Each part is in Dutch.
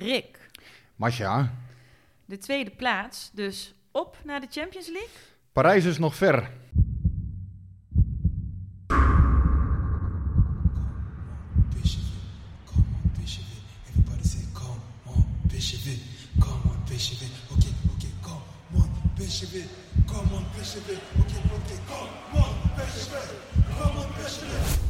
Rick, Masja, de tweede plaats, dus op naar de Champions League? Parijs is nog ver. Come on, Bishop. Everybody say, come on, Bishop. Come on, Bishop. Okay, okay, come on, Bishop. Come on, Bishop.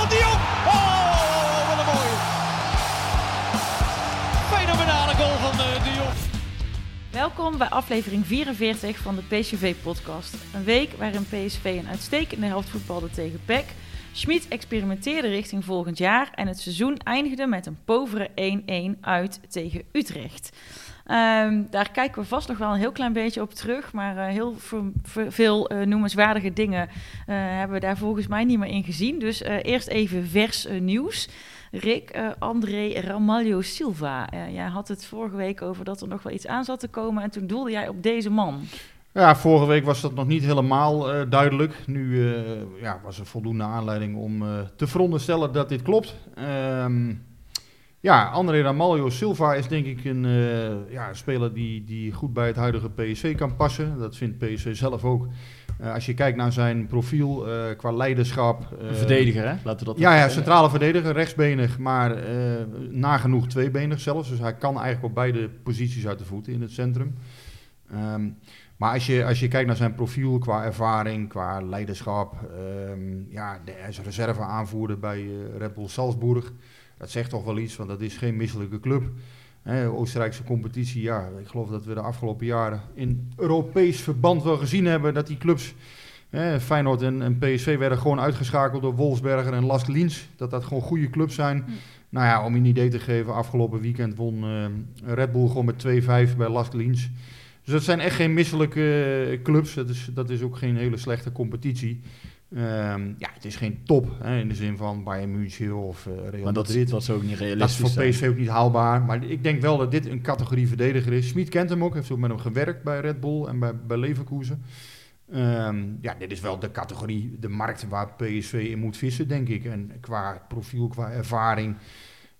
Oh, Welkom bij aflevering 44 van de PSV-podcast. Een week waarin PSV een uitstekende helft voetbalde tegen PEC. Schmid experimenteerde richting volgend jaar en het seizoen eindigde met een povere 1-1 uit tegen Utrecht. Ehm, daar kijken we vast nog wel een heel klein beetje op terug, maar eh, heel veel eh, noemenswaardige dingen eh, hebben we daar volgens mij niet meer in gezien. Dus eerst even vers nieuws. Rick, eh, André Ramalho Silva. Eh, jij had het vorige week over dat er nog wel iets aan zat te komen. En toen doelde jij op deze man. Ja, vorige week was dat nog niet helemaal eh, duidelijk. Nu ja, was er voldoende aanleiding om te veronderstellen dat dit klopt. Ehm, ja, André Ramalho Silva is denk ik een ja, speler die, die goed bij het huidige PSV kan passen. Dat vindt PSV zelf ook. Eh, als je kijkt naar zijn profiel eh, qua leiderschap. eh, verdediger, hè? Laten we dat Ja, ja, centrale verdediger, rechtsbenig, maar nagenoeg tweebenig zelfs. Dus hij kan eigenlijk op beide posities uit de voeten in het centrum. Ehm, maar als je, als je kijkt naar zijn profiel qua ervaring, qua leiderschap, ehm, ja, hij is reserve-aanvoerder bij eh, Red Bull Salzburg. Dat zegt toch wel iets, want dat is geen misselijke club. Hè, Oostenrijkse competitie, ja, ik geloof dat we de afgelopen jaren in Europees verband wel gezien hebben dat die clubs Hè, Feyenoord en, en PSV werden gewoon uitgeschakeld door Wolfsberger en Lask Liens. Dat dat gewoon goede clubs zijn. Nou ja, om je een idee te geven, afgelopen weekend won eh, Red Bull gewoon met 2-5 bij Lask Liens. Dus dat zijn echt geen misselijke eh, clubs. Dat is, dat is ook geen hele slechte competitie. Ehm, ja, het is geen top hè, in de zin van Bayern München of eh Real Maar dat, Madrid. dat zou ook niet Dat is realistisch voor. PSV ook niet haalbaar. Maar ik denk wel dat dit een categorie verdediger is. Smit kent hem ook, heeft ook met hem gewerkt bij Red Bull en bij, bij Leverkusen. Ehm, ja, dit is wel de categorie, de markt waar PSV in moet vissen, denk ik. En qua profiel, qua ervaring,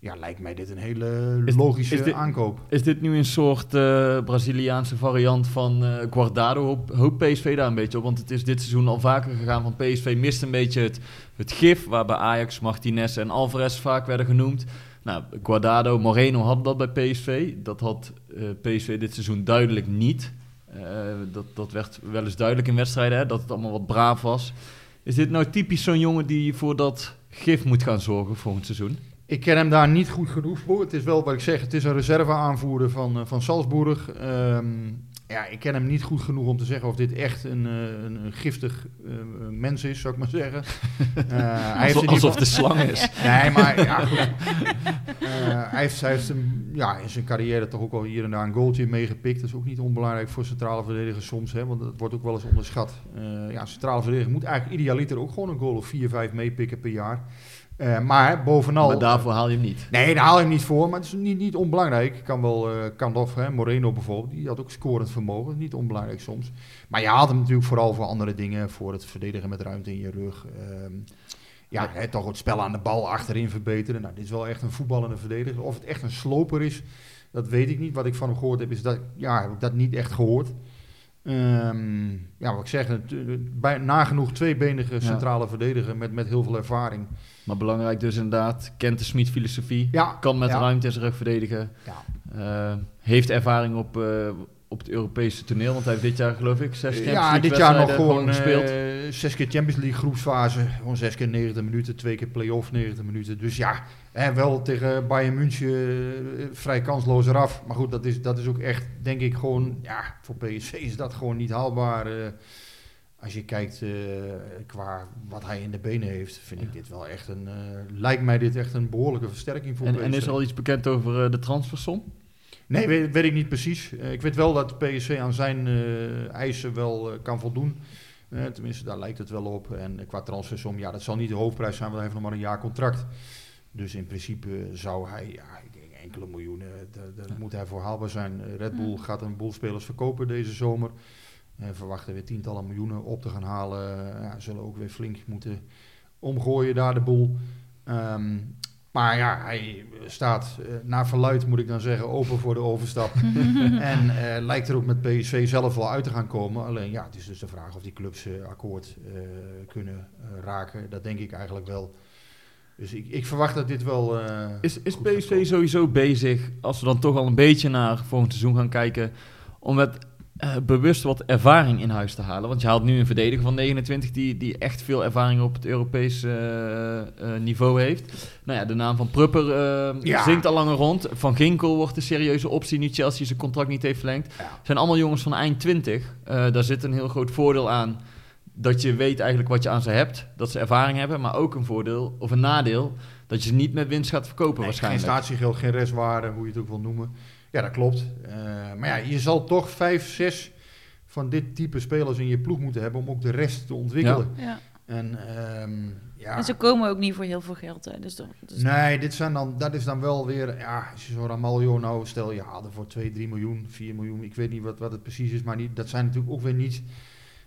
ja, lijkt mij dit een hele Is- logische is dit- aankoop. Is dit nu een soort eh, Braziliaanse variant van eh Guardado? Hoop, hoopt PSV daar een beetje op? Want het is dit seizoen al vaker gegaan van PSV mist een beetje het, het gif... waarbij Ajax, Martinez en Alvarez vaak werden genoemd. Nou, Guardado, Moreno hadden dat bij PSV. Dat had eh, PSV dit seizoen duidelijk niet. Dat, dat werd wel eens duidelijk in wedstrijden, hè, dat het allemaal wat braaf was. Is dit nou typisch zo'n jongen die voor dat gif moet gaan zorgen volgend seizoen? Ik ken hem daar niet goed genoeg voor. Het is wel wat ik zeg, het is een reserveaanvoerder van, eh, van Salzburg. Ehm, ja, ik ken hem niet goed genoeg om te zeggen of dit echt een, eh, een, een giftig eh, mens is, zou ik maar zeggen. Hij heeft Alsof geval- de slang is. Nee, maar ja, goed. Hij heeft, hij heeft hem, ja, in zijn carrière toch ook al hier en daar een goaltje meegepikt. Dat is ook niet onbelangrijk voor centrale verdedigers soms, hè, want dat wordt ook wel eens onderschat. Ja, centrale verdediger moet eigenlijk idealiter ook gewoon een goal of 4, 5 meepikken per jaar. Eh, maar bovenal... Maar daarvoor haal je hem niet. Nee, daar haal je hem niet voor, maar het is niet, niet onbelangrijk. Kan wel, eh kan of, hè, Moreno bijvoorbeeld, die had ook scorend vermogen. Niet onbelangrijk soms. Maar je haalt hem natuurlijk vooral voor andere dingen. Voor het verdedigen met ruimte in je rug. Ehm, ja, hè, toch het spel aan de bal achterin verbeteren. Nou, dit is wel echt een voetballende verdediger. Of het echt een sloper is, dat weet ik niet. Wat ik van hem gehoord heb, is dat, ja, heb ik dat niet echt gehoord. Ehm, ja, wat ik zeg, bij, nagenoeg tweebenige centrale verdediger met, met heel veel ervaring. Maar belangrijk dus inderdaad, kent de Smit-filosofie. Ja, Kan met ja. ruimte zijn rug verdedigen. Ja. Eh, heeft ervaring op, eh, op het Europese toneel? Want hij heeft dit jaar geloof ik zes Champions ja, dit jaar nog gewoon gespeeld. eh, zes keer Champions League groepsfase. Gewoon zes keer 90 minuten, twee keer play-off 90 minuten. Dus ja, hè, wel tegen Bayern München vrij kansloos eraf. Maar goed, dat is, dat is ook echt, denk ik, gewoon... Ja, voor PSV is dat gewoon niet haalbaar. Als je kijkt eh, qua wat hij in de benen heeft, vind ik dit wel echt een... eh, lijkt mij dit echt een behoorlijke versterking voor en, PSV. en is er al iets bekend over eh, de transfersom? Nee, weet, weet ik niet precies. Ik weet wel dat PSV aan zijn eisen wel kan voldoen. Tenminste, daar lijkt het wel op. En qua transfersom, ja, dat zal niet de hoofdprijs zijn, want hij heeft nog maar een jaar contract. Dus in principe zou hij, ja, ik denk enkele miljoenen, daar daar moet hij voor haalbaar zijn. Red Bull gaat een boel spelers verkopen deze zomer. Eh, verwachten weer tientallen miljoenen op te gaan halen. Ja, zullen ook weer flink moeten omgooien daar de boel. Ehm, maar ja, hij staat eh, naar verluid, moet ik dan zeggen, open voor de overstap. en eh, lijkt er ook met PSV zelf wel uit te gaan komen. Alleen ja, het is dus de vraag of die clubs eh, akkoord eh, kunnen raken. Dat denk ik eigenlijk wel. Dus ik, ik verwacht dat dit wel. eh, Is, is PSV sowieso bezig, als we dan toch al een beetje naar volgend seizoen gaan kijken, om met eh, bewust wat ervaring in huis te halen? Want je haalt nu een verdediger van 29 die, die echt veel ervaring op het Europese eh, eh, niveau heeft. Nou ja, de naam van Prupper Ja. zingt al langer rond. Van Ginkel wordt een serieuze optie nu Chelsea zijn contract niet heeft verlengd. Ja. zijn allemaal jongens van eind 20. Eh, daar zit een heel groot voordeel aan dat je weet eigenlijk wat je aan ze hebt. Dat ze ervaring hebben, maar ook een voordeel of een nadeel dat je ze niet met winst gaat verkopen Nee, waarschijnlijk. Geen statiegeld, geen restwaarde, hoe je het ook wil noemen. Ja, dat klopt. Eh, maar ja, je zal toch vijf, zes van dit type spelers in je ploeg moeten hebben om ook de rest te ontwikkelen. Ja. En ehm, ja. En ze komen ook niet voor heel veel geld. Hè. Dus, dat- dus Nee, dit zijn dan, dat is dan wel weer, ja, als je zo'n Ramaljo nou, stel je haalde voor 2, 3 miljoen, 4 miljoen, ik weet niet wat, wat het precies is, maar niet, dat zijn natuurlijk ook weer niet,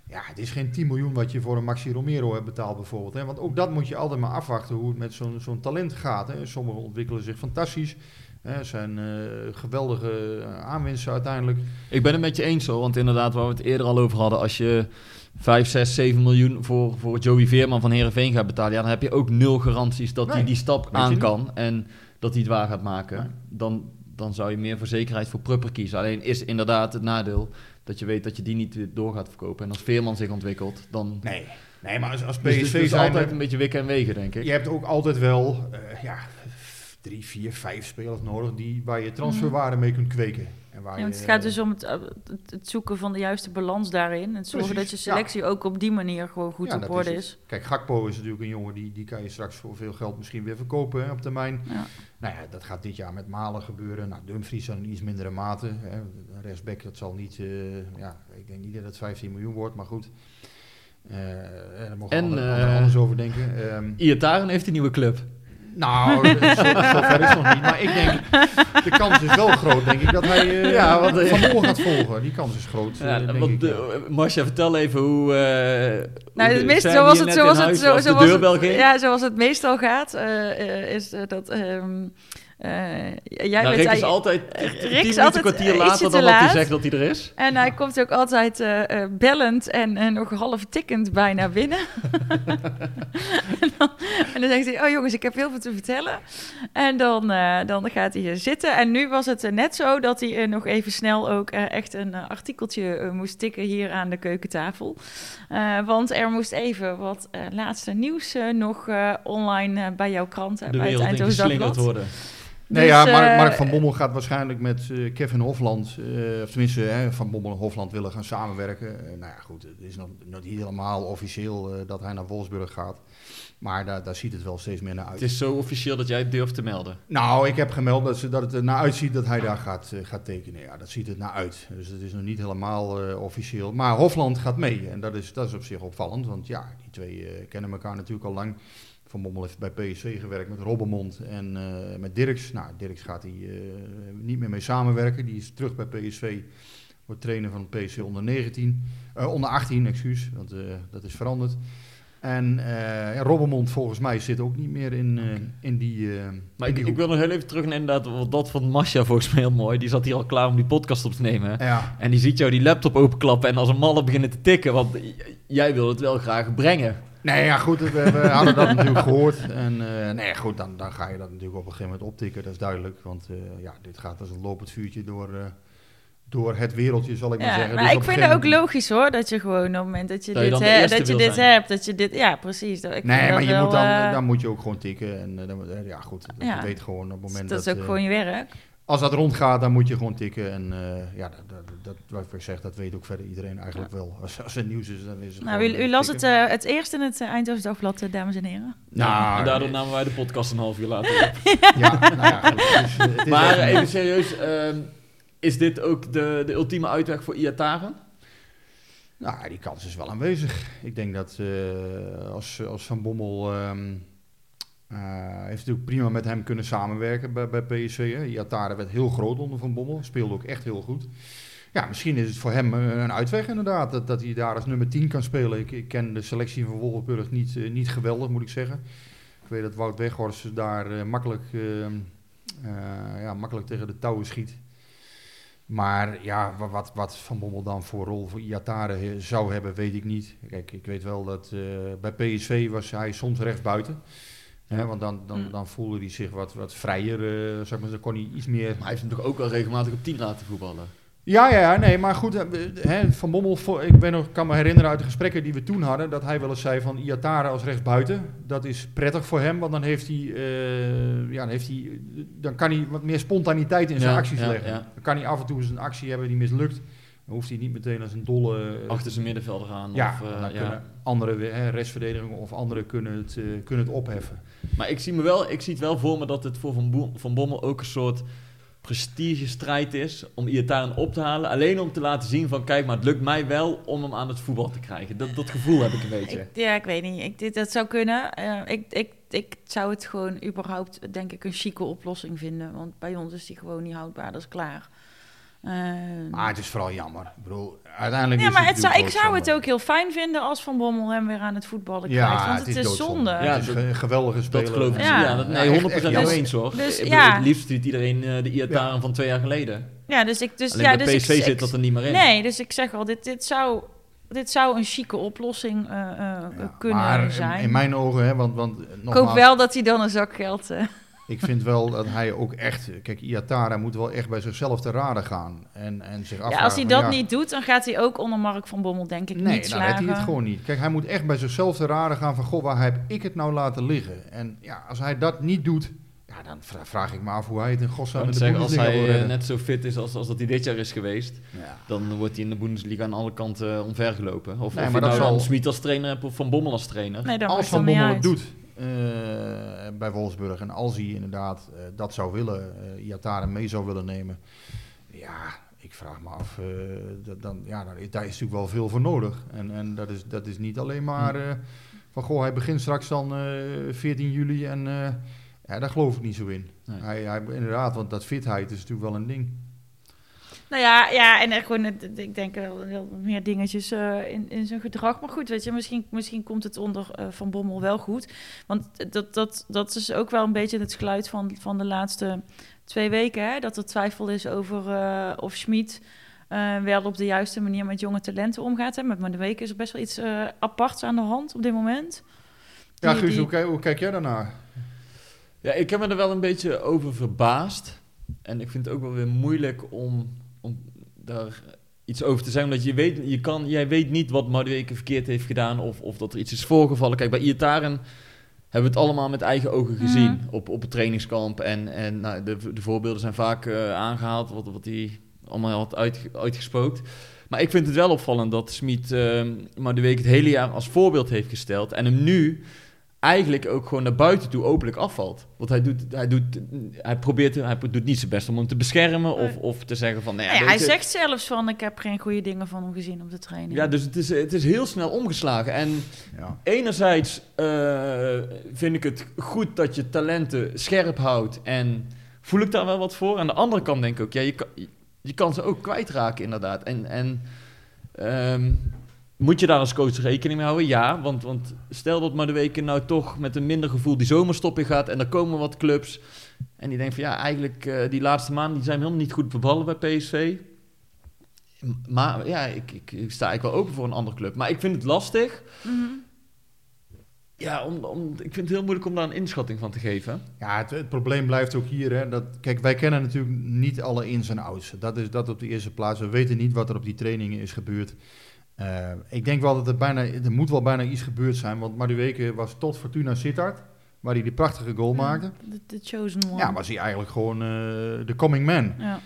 ja, het is geen 10 miljoen wat je voor een Maxi Romero hebt betaald bijvoorbeeld. Hè? Want ook dat moet je altijd maar afwachten hoe het met zo'n zo'n talent gaat. Hè? Sommigen ontwikkelen zich fantastisch, hè? zijn eh, geweldige eh, aanwinsten uiteindelijk. Ik ben het met je eens hoor, want inderdaad, waar we het eerder al over hadden, als je 5, 6, 7 miljoen voor, voor Joey Veerman van Herenveen gaat betalen, ja, dan heb je ook nul garanties dat hij Nee, die stap aan niet. kan en dat hij het waar gaat maken. Nee. Dan, dan zou je meer voor zekerheid voor Prupper kiezen. Alleen is inderdaad het nadeel dat je weet dat je die niet door gaat verkopen. En als Veerman zich ontwikkelt, dan. Nee, nee maar als, als Dus, PSV dus is zijn, altijd een beetje wikken en wegen, denk ik. Je hebt ook altijd wel eh, ja, drie, vier, vijf spelers nodig die, waar je transferwaarde mee kunt kweken. En waar Ja, want je, het gaat dus om het, eh, het, het zoeken van de juiste balans daarin. En zorgen Precies, dat je selectie ook op die manier gewoon goed Ja, op orde het. is. Kijk, Gakpo is natuurlijk een jongen die, die kan je straks voor veel geld misschien weer verkopen hè, op termijn. Ja. Nou ja, dat gaat dit jaar met Malen gebeuren. Nou, Dumfries dan in iets mindere mate. Hè. Rechtsback, dat zal niet, eh, ja, ik denk niet dat het 15 miljoen wordt, maar goed. Eh daar mogen En, we ander- eh, ander- anders over denken. Ehm, Iataren heeft een nieuwe club. Nou, zo, zover is het nog niet. Maar ik denk, de kans is wel groot, denk ik, dat hij eh Ja, want, eh, Van Moor gaat volgen. Die kans is groot, eh, Ja, denk want ik. de, Marcia, vertel even hoe. eh Nou, hoe het de meest, hier het, zo, het, ging. ja, zoals het meestal gaat, eh, eh, is eh, dat ehm, eh, jij nou, bent Rick is hij- altijd Rick is minuten, altijd een kwartier later te dan dat hij zegt dat hij er is. En hij komt ook altijd eh, eh, bellend en eh, nog half tikkend bijna binnen. en, dan, en dan zegt hij, oh jongens, ik heb heel veel te vertellen. En dan, eh, dan gaat hij hier zitten. En nu was het net zo dat hij nog even snel ook echt een artikeltje moest tikken hier aan de keukentafel. Eh, want er moest even wat eh, laatste nieuws eh, nog eh, online bij jouw krant, De bij het Eindhoven Dagblad. worden. Nee, Dus, ja, Mark, eh, Mark van Bommel gaat waarschijnlijk met eh, Kevin Hofland, eh, of tenminste hè, Van Bommel en Hofland willen gaan samenwerken. Nou ja, goed, het is nog, nog niet helemaal officieel eh, dat hij naar Wolfsburg gaat. Maar daar, daar ziet het wel steeds meer naar uit. Het is zo officieel dat jij het durft te melden. Nou, ik heb gemeld dat, ze, dat het er naar uitziet dat hij daar gaat, gaat tekenen. Ja, dat ziet het naar uit. Dus het is nog niet helemaal eh, officieel. Maar Hofland gaat mee en dat is, dat is op zich opvallend. Want ja, die twee eh, kennen elkaar natuurlijk al lang. Van Bommel heeft bij PSV gewerkt met Robbermond en eh, met Dirks. Nou, Dirks gaat hij eh, niet meer mee samenwerken. Die is terug bij PSV. Wordt trainer van PSV onder 19. eh, onder 18, excuus, want dat is veranderd. En ja, Robbermond volgens mij zit ook niet meer in, in die... Maar in ik, die ik wil nog heel even terug naar inderdaad, want dat van Masha volgens mij heel mooi. Die zat hier al klaar om die podcast op te nemen. Ja, En die ziet jou die laptop openklappen en als een malle beginnen te tikken. Want jij wil het wel graag brengen. Nee, ja, goed, we, we hadden dat natuurlijk gehoord. En eh, nee, goed, dan, dan ga je dat natuurlijk op een gegeven moment optikken, dat is duidelijk. Want eh, ja, dit gaat als een lopend vuurtje door, eh, door het wereldje, zal ik maar Ja, zeggen. maar Dus ik vind het ook logisch hoor, dat je gewoon op het moment dat je Dat je dit, eerste dat je dit zijn. hebt, dat je dit, ja precies. Dat- Ik Nee, maar dat je moet dan, dan moet je ook gewoon tikken. En dan, ja, goed, dat Ja. je weet gewoon op het moment dat dat... is ook gewoon je werk. Als dat rondgaat, dan moet je gewoon tikken. En eh, ja, dat, dat, dat, wat ik zeg, dat weet ook verder iedereen eigenlijk wel. Als, als het nieuws is, dan is het Nou, gewoon, u, u eh, las het, eh, het eerst in het uh, Eindhoven Dagblad, eh, dames en heren. Nou, en daardoor namen wij de podcast een half uur later op. Ja, nou ja, het is, eh, is maar even- even serieus, ehm, is dit ook de, de ultieme uitweg voor Iataren? Nou, die kans is wel aanwezig. Ik denk dat eh, als, als Van Bommel... ehm eh, heeft natuurlijk prima met hem kunnen samenwerken bij, bij PSV. Hè. Werd heel groot onder Van Bommel. Speelde ook echt heel goed. Ja, misschien is het voor hem eh, een uitweg inderdaad. Dat, dat hij daar als nummer 10 kan spelen. Ik, ik ken de selectie van Wolfsburg niet, eh, niet geweldig, moet ik zeggen. Ik weet dat Wout Weghorst daar eh, makkelijk, eh, eh, ja, makkelijk tegen de touwen schiet. Maar ja, wa- wat, wat Van Bommel dan voor rol voor Iatare zou hebben, weet ik niet. Kijk, ik weet wel dat eh, bij PSV was hij soms rechtsbuiten. Hè, want dan, dan, Mm. dan voelde hij zich wat, wat vrijer. eh zeg maar, dan kon hij iets meer... Maar hij heeft hem toch ook wel regelmatig op 10 laten voetballen? Ja, ja, ja, nee, maar goed. eh, Hè, van Bommel, ik ben nog, kan me herinneren uit de gesprekken die we toen hadden, dat hij wel eens zei van Iatare als rechtsbuiten. Dat is prettig voor hem, want dan heeft hij, eh, ja, dan heeft hij, dan kan hij wat meer spontaniteit in zijn Ja, acties ja, leggen. ja. Dan kan hij af en toe eens een actie hebben die mislukt. Dan hoeft hij niet meteen als een dolle... eh, Achter zijn middenvelder aan. ja, of, eh, dan ja. kunnen andere hè, restverdediging of anderen kunnen het, eh, kunnen het opheffen. Maar ik zie, me wel, ik zie het wel voor me dat het voor Van, Bommel ook een soort prestigestrijd is om Iataren op te halen. Alleen om te laten zien van kijk, maar het lukt mij wel om hem aan het voetbal te krijgen. Dat, dat gevoel heb ik een beetje. Ik, ja, ik weet niet. Ik, dit, dat zou kunnen. Eh, ik, ik, ik zou het gewoon überhaupt, denk ik, een chique oplossing vinden. Want bij ons is die gewoon niet houdbaar. Dat is klaar. Eh, Maar het is vooral jammer. Ik bedoel, uiteindelijk ja, is maar het zou, ik zou het ook heel fijn vinden als Van Bommel hem weer aan het voetballen Ja, krijgt. Want het het, is is zonde. Ja, Het is een geweldige speler. Dat geloof ik. Ja. Ja, dat, nee, Ja, 100% echt- echt mee jammer. eens hoor. Dus, ik bedoel, ja. Het liefst ziet iedereen eh, de Iataren van twee jaar geleden. Ja, dus ik... Dus, Alleen ja, bij dus PSV ik, zit ik- dat er niet meer in. Nee, dus ik zeg al, dit, dit, zou, dit zou een chique oplossing eh, eh, Ja, kunnen maar in- zijn. In mijn ogen, hè, want, want eh, ik hoop nogmaals, wel dat hij dan een zak geld... eh, ik vind wel dat hij ook echt, kijk, Iatara moet wel echt bij zichzelf te raden gaan en, en zich afvragen. ja, als hij dat ja, niet doet, dan gaat hij ook onder Mark van Bommel, denk ik, Nee, niet dan redt slagen. hij het gewoon niet. Kijk, hij moet echt bij zichzelf te raden gaan van, goh, waar heb ik het nou laten liggen? En ja, als hij dat niet doet, ja, dan vra- vraag ik me af hoe hij het in godsnaam in de zeggen, als hij eh, net zo fit is als, als dat hij dit jaar is geweest, Ja. dan wordt hij in de Bundesliga aan alle kanten uh, omvergelopen. Of, Nee, of maar je nou zal- Smit als trainer hebt of Van Bommel als trainer. Nee, als Van Bommel het doet eh, bij Wolfsburg en als hij inderdaad eh, dat zou willen, eh Iatare mee zou willen nemen, ja, ik vraag me af, eh, dat, dan, ja, daar, is- natuurlijk wel veel voor nodig. En, en dat, is, dat is niet alleen maar eh, van, goh, hij begint straks dan eh 14 juli en eh, ja, daar geloof ik niet zo in. Nee. Hij, hij, inderdaad, want dat fitheid is natuurlijk wel een ding. Nou ja, ja en echt gewoon, het- ik denk wel heel meer dingetjes eh, in, in zijn gedrag. Maar goed, weet je, misschien, misschien komt het onder eh, Van Bommel wel goed. Want dat, dat, dat is ook wel een beetje het geluid van, van de laatste twee weken. Hè? Dat er twijfel is over eh, of Schmid eh, wel op de juiste manier met jonge talenten omgaat. Hè? Met maar de week is er best wel iets aparts aan de hand op dit moment. Ja, Die- Guus, die- hoe, kijk- hoe kijk jij daarnaar? Ja, ik heb me er wel een beetje over verbaasd. En ik vind het ook wel weer moeilijk om, om daar iets over te zeggen. Omdat je weet, je kan, jij weet niet wat Madueke verkeerd heeft gedaan of, of dat er iets is voorgevallen. Kijk, bij Iataren hebben we het allemaal met eigen ogen gezien Mhm. op, op het trainingskamp. En, en nou, de, de voorbeelden zijn vaak eh, aangehaald, wat, wat hij allemaal had uitge- uitgespookt. Maar ik vind het wel opvallend dat Smit uh, Madueke het hele jaar als voorbeeld heeft gesteld. En hem nu eigenlijk ook gewoon naar buiten toe openlijk afvalt. Want hij, doet, hij, doet, hij, probeert, hij doet niet zijn best om hem te beschermen of, Nee. of te zeggen van... Nou ja, Nou ja, hij je- zegt zelfs van, ik heb geen goede dingen van hem gezien op de training. Ja, dus het is, het is heel snel omgeslagen. En Ja. enerzijds eh, vind ik het goed dat je talenten scherp houdt en voel ik daar wel wat voor. Aan de andere kant denk ik ook, ja, je kan, je kan ze ook kwijtraken inderdaad. En, en ehm, moet je daar als coach rekening mee houden? Ja, want, want stel dat maar de weken nou toch met een minder gevoel die zomerstop in gaat en er komen wat clubs en die denken van ja, eigenlijk eh, die laatste maanden die zijn helemaal niet goed bevallen bij PSV. Maar ja, ik, ik, ik sta eigenlijk wel open voor een andere club. Maar ik vind het lastig Mhm. Ja, om, om, ik vind het heel moeilijk om daar een inschatting van te geven. Ja, het, het probleem blijft ook hier. Hè, dat, kijk, wij kennen natuurlijk niet alle ins en outs. Dat is dat op de eerste plaats. We weten niet wat er op die trainingen is gebeurd. Eh, ik denk wel dat er bijna, er moet wel bijna iets gebeurd zijn. Want Madueke was tot Fortuna Sittard, waar hij die prachtige goal maakte. De, chosen one. Ja, was hij eigenlijk gewoon eh, de coming man. Ja.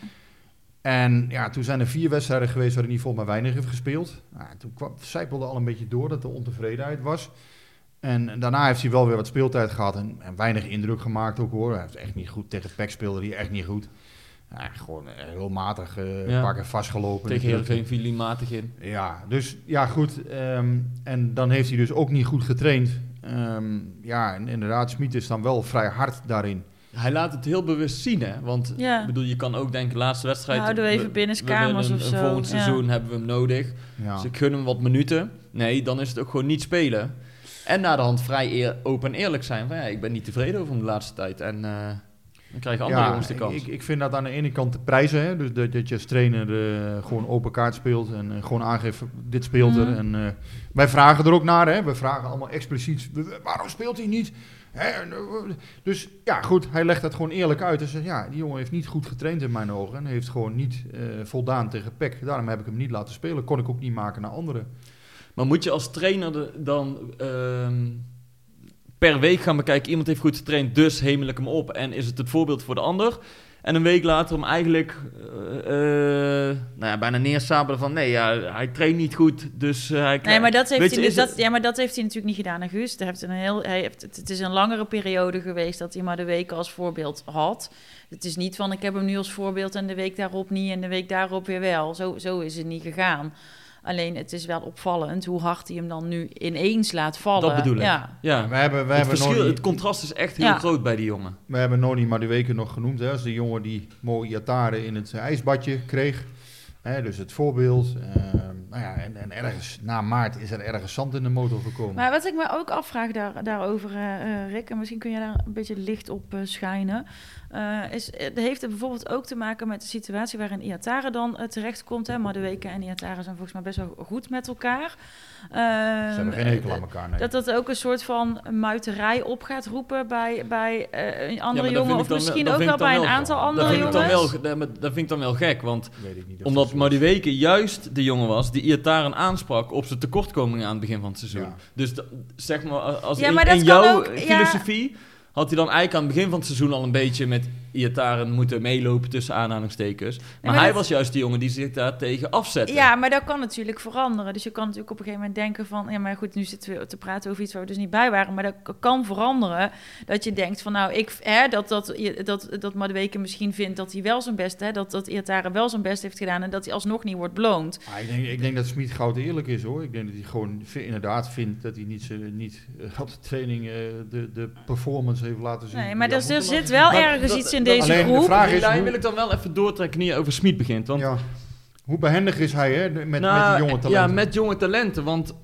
En ja, toen zijn er vier wedstrijden geweest waarin hij volgens mij weinig heeft gespeeld. Nou, toen kwam, zijpelde al een beetje door dat er ontevredenheid was. En daarna heeft hij wel weer wat speeltijd gehad en, en weinig indruk gemaakt ook hoor. Hij heeft echt niet goed tegen Peck speelde hij echt niet goed. Ja, gewoon heel matig, eh Ja. een paar keer vastgelopen. Tegen. Heerenveen viel hij matig in. Ja, dus ja goed. ehm, en dan heeft hij dus ook niet goed getraind. Ehm, ja, en inderdaad, Smit is dan wel vrij hard daarin. Hij laat het heel bewust zien, hè? Want Ja. ik bedoel, je kan ook denken, laatste wedstrijd... Houden we even we of zo. Volgend Ja. seizoen hebben we hem nodig. Ja. Dus ik gun hem wat minuten. Nee, dan is het ook gewoon niet spelen. En na de hand vrij eer- open en eerlijk zijn. Van, ja, ik ben niet tevreden over hem de laatste tijd. En eh, dan krijgen andere jongens de kans. Ik, ik vind dat aan de ene kant te prijzen. Hè? Dus dat, dat je als trainer eh, gewoon open kaart speelt en eh, gewoon aangeeft, dit speelt er. Mhm. En, eh, wij vragen er ook naar. Hè? We vragen allemaal expliciet, "W- waarom speelt hij niet? Hè? Dus ja, goed, hij legt dat gewoon eerlijk uit. En zegt, ja, die jongen heeft niet goed getraind in mijn ogen. En heeft gewoon niet eh, voldaan tegen PEC. Daarom heb ik hem niet laten spelen. Kon ik ook niet maken naar anderen. Maar moet je als trainer de- dan ehm, per week gaan bekijken... iemand heeft goed getraind, dus hemel ik hem op. En is het het voorbeeld voor de ander... En een week later hem eigenlijk eh, eh, nou ja, bijna neersabelen van... nee, ja, hij traint niet goed, dus eh, hij Nee, maar dat heeft, hij, je, dat, het- ja, maar dat heeft hij natuurlijk niet gedaan aan Guus. Hij heeft een heel, hij heeft, het, het is een langere periode geweest dat hij maar de weken als voorbeeld had. Het is niet van ik heb hem nu als voorbeeld en de week daarop niet en de week daarop weer wel. Zo, zo is het niet gegaan. Alleen het is wel opvallend hoe hard hij hem dan nu ineens laat vallen. Dat bedoel ik. Ja. Ja, We hebben, we het, hebben verschil, nog het contrast is echt heel Ja. groot bij die jongen. We hebben Noni Madueke nog genoemd. Hè, als de jongen die mooie Iatare in het ijsbadje kreeg. Dus het voorbeeld. Ehm, nou ja, en, en ergens na maart is er ergens zand in de motor gekomen. Maar wat ik me ook afvraag daar, daarover, eh, eh, Rick, en misschien kun je daar een beetje licht op eh, schijnen, eh, is, heeft het bijvoorbeeld ook te maken met de situatie waarin Iatare dan terechtkomt. Hè? Madueke en Iatare zijn volgens mij best wel goed met elkaar. Ze hebben geen hekel aan elkaar. Nee. Dat dat ook een soort van muiterij op gaat roepen bij, bij eh, een andere dat jongen, of dan misschien wel- ook dat wel vind bij ik een dan wel- aantal dat andere Dat vind, ik dan jongens. wel, dat, dat vind ik dan wel gek, want Weet ik niet of omdat zo is. Madueke juist de jongen was die Iataren aansprak op zijn tekortkomingen aan het begin van het seizoen. Ja. Dus zeg maar, als Ja, in, maar dat in kan jouw ook- ja. filosofie had hij dan eigenlijk aan het begin van het seizoen al een beetje met Iataren moeten meelopen tussen aanhalingstekens. Maar, maar hij dat- was juist die jongen die zich daar tegen afzette. Ja, maar dat kan natuurlijk veranderen. Dus je kan natuurlijk op een gegeven moment denken van... ja, maar goed, nu zitten we te praten over iets waar we dus niet bij waren. Maar dat kan veranderen. Dat je denkt van nou, ik, hè, dat, dat, dat, dat Madueke misschien vindt dat hij wel zijn best... Hè, dat, dat Iatare wel zijn best heeft gedaan... en dat hij alsnog niet wordt beloond. Ah, ik, denk, ik denk dat Smit goud eerlijk is hoor. Ik denk dat hij gewoon inderdaad vindt dat hij niet, niet eh, op de training eh, de, de performance heeft laten zien. Nee, maar dus, had er zit wel Maar ergens dat- iets in deze alleen de groep. vraag Die is lijn hoe- wil ik dan wel even doortrekken, niet over Smit begint. Want. Ja. Hoe behendig is hij hè, met, Nou, met die jonge talenten? Ja, met jonge talenten. Want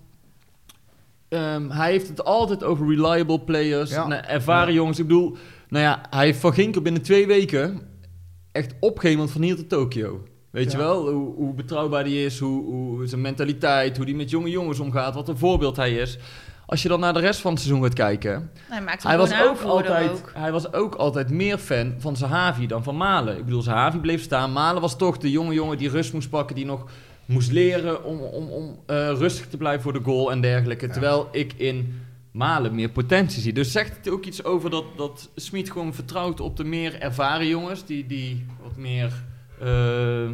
ehm, hij heeft het altijd over reliable players, Ja. nou, ervaren Ja. jongens. Ik bedoel, nou ja, hij heeft Van Ginkel binnen twee weken echt opgehemeld van hier tot Tokio. Weet je wel, hoe, hoe betrouwbaar hij is, hoe, hoe zijn mentaliteit, hoe hij met jonge jongens omgaat, wat een voorbeeld hij is. Als je dan naar de rest van het seizoen gaat kijken, Hij maakt hij was, ook altijd, ook. hij was ook altijd meer fan van Zahavi dan van Malen. Ik bedoel, Zahavi bleef staan. Malen was toch de jonge jongen die rust moest pakken, die nog moest leren om, om, om eh, rustig te blijven voor de goal en dergelijke. Ja. Terwijl ik in Malen meer potentie zie. Dus zegt het ook iets over dat, dat Smit gewoon vertrouwt op de meer ervaren jongens, die, die wat meer... eh,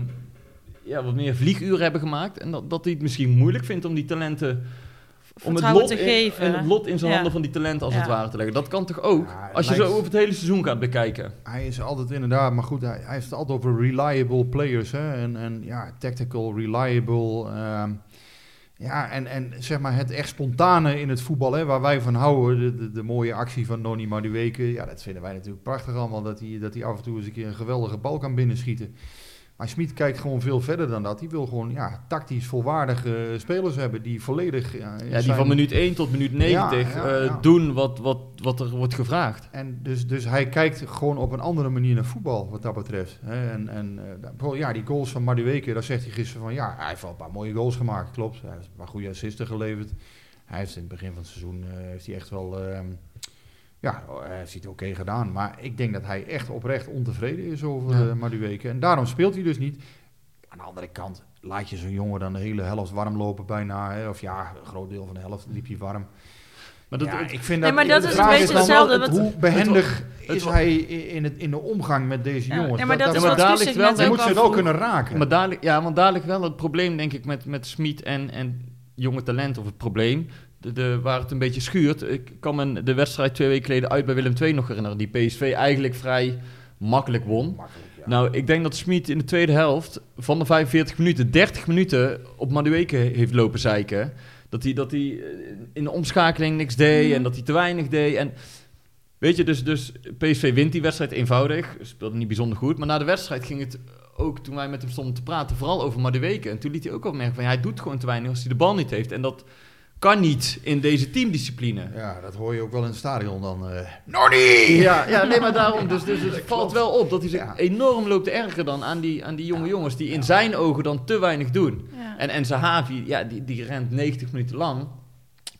ja, wat meer vlieguren hebben gemaakt. En dat, dat hij het misschien moeilijk vindt om die talenten om het, lot te in, geven. en het lot in zijn Ja. handen van die talenten als Ja. het ware te leggen. Dat kan toch ook? Ja, als je lijkt- zo over het hele seizoen gaat bekijken. Hij is altijd inderdaad, maar goed, hij, hij heeft het altijd over reliable players. Hè? En, en ja, tactical, reliable. ehm, ja, en, en zeg maar het echt spontane in het voetbal, hè, waar wij van houden. De, de, de mooie actie van Noni Madueke. Ja, dat vinden wij natuurlijk prachtig allemaal. Dat hij, dat hij af en toe eens een keer een geweldige bal kan binnenschieten. Maar Smit kijkt gewoon veel verder dan dat. Die wil gewoon ja, tactisch volwaardige spelers hebben die volledig... Ja, Ja, die zijn- van minuut 1 tot minuut 90 Ja, ja, eh, doen wat, wat, wat er wordt gevraagd. En dus, dus hij kijkt gewoon op een andere manier naar voetbal, wat dat betreft. Hè. En, en eh, bijvoorbeeld, ja, die goals van Madueke, daar zegt hij gisteren van... Ja, hij heeft wel een paar mooie goals gemaakt, klopt. Hij heeft een paar goede assisten geleverd. hij heeft in het begin van het seizoen eh, heeft hij echt wel... ehm, ja, hij heeft het oké gedaan. Maar ik denk dat hij echt oprecht ontevreden is over Ja. ja. Madueke. En daarom speelt hij dus niet. Aan de andere kant laat je zo'n jongen dan de hele helft warm lopen bijna. Hè? Of ja, een groot deel van de helft liep hij warm. Maar dat, ja, het- ik vind Nee, maar dat is een beetje hetzelfde Hoe behendig het is hij in, het, in de omgang met deze Ja, jongens? nee, maar dat Ja, is daar ligt wel- je ook moet ze wel afvroeg. kunnen raken. Maar dadelijk, ja, want dadelijk wel het probleem, denk ik, met, met Smit en, en jonge talent, of het probleem, de, de, waar het een beetje schuurt. Ik kan me de wedstrijd twee weken geleden uit bij Willem II nog herinneren, die PSV eigenlijk vrij makkelijk won. Makkelijk, ja. Nou, ik denk dat Smit in de tweede helft van de 45 minuten, 30 minuten op Madueke heeft lopen zeiken. Dat hij, dat hij eh, in de omschakeling niks deed en dat hij te weinig deed. En weet je, dus, dus PSV wint die wedstrijd eenvoudig. Speelde niet bijzonder goed. Maar na de wedstrijd ging het ook, toen wij met hem stonden te praten, vooral over Madueke. En toen liet hij ook al merken van, ja, hij doet gewoon te weinig als hij de bal niet heeft. En dat kan niet in deze teamdiscipline. Ja, dat hoor je ook wel in het stadion dan. eh Nonnie! Ja, ja, nee, maar daarom. Dus, dus het valt wel op dat hij zich Ja. enorm loopt te ergeren dan aan die, aan die jonge jongens die in zijn ogen dan te weinig doen. Ja. En, en Zahavi, ja, die, die rent 90 minuten lang.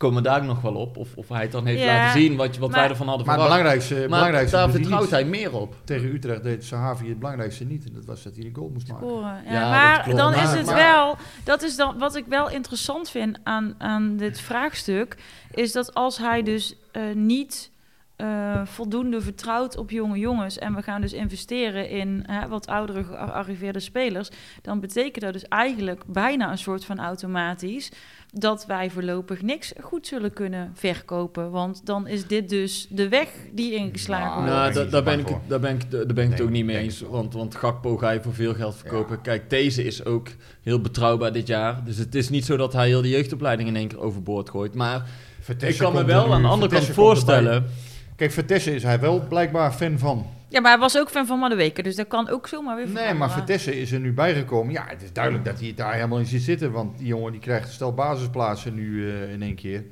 Komen we daar nog wel op. Of, of hij het dan heeft Ja, laten zien wat, wat maar- wij ervan hadden Maar het verwacht. belangrijkste, maar belangrijkste daar vertrouwt hij meer op. Tegen Utrecht deed Sahavi het belangrijkste niet. En dat was dat hij een goal moest maken. scoren. Ja, maar klopt. dan Maar- is het maar- wel, dat is dan wat ik wel interessant vind aan, aan dit vraagstuk, is dat als hij dus eh, niet eh, voldoende vertrouwt op jonge jongens en we gaan dus investeren in hè, wat oudere gearriveerde spelers, dan betekent dat dus eigenlijk bijna een soort van automatisch dat wij voorlopig niks goed zullen kunnen verkopen, want dan is dit dus de weg die ingeslagen Nou, wordt. daar Nou, daar ben ik, daar ben ik, daar ben ik het ook niet mee eens. Want, want Gakpo ga je voor veel geld verkopen. Ja. Kijk, deze is ook heel betrouwbaar dit jaar. Dus het is niet zo dat hij heel de jeugdopleiding in één keer overboord gooit. Maar Vertessen ik kan me wel aan de andere kant voorstellen... Kijk, Vertessen is hij wel blijkbaar fan van. Ja, maar hij was ook fan van Madueke, dus dat kan ook zomaar weer Nee, maar Vertessen is er nu bijgekomen. Ja, het is duidelijk dat hij het daar helemaal in ziet zitten. Want die jongen die krijgt stel basisplaatsen nu eh, in één keer.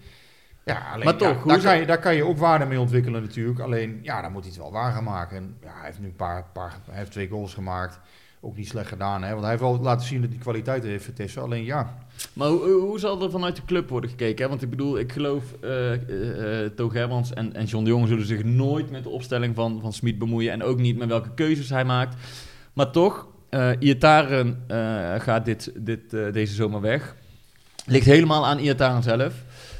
Ja, alleen, Maar toch, ja, hoe daar, kan je, daar kan je ook waarde mee ontwikkelen natuurlijk. Alleen, ja, dan moet hij het wel waar gaan maken. En, ja, hij heeft nu een paar, paar hij heeft twee goals gemaakt. Ook niet slecht gedaan, hè. Want hij heeft wel laten zien dat hij kwaliteit heeft, Vertessen. Alleen, ja, Maar hoe, hoe zal er vanuit de club worden gekeken? Hè? Want ik bedoel, ik geloof, eh, eh, Toog Hermans en, en John de Jong zullen zich nooit met de opstelling van, van Smit bemoeien. En ook niet met welke keuzes hij maakt. Maar toch, eh, gaat dit, dit, deze zomer weg. Ligt helemaal aan Iataren zelf.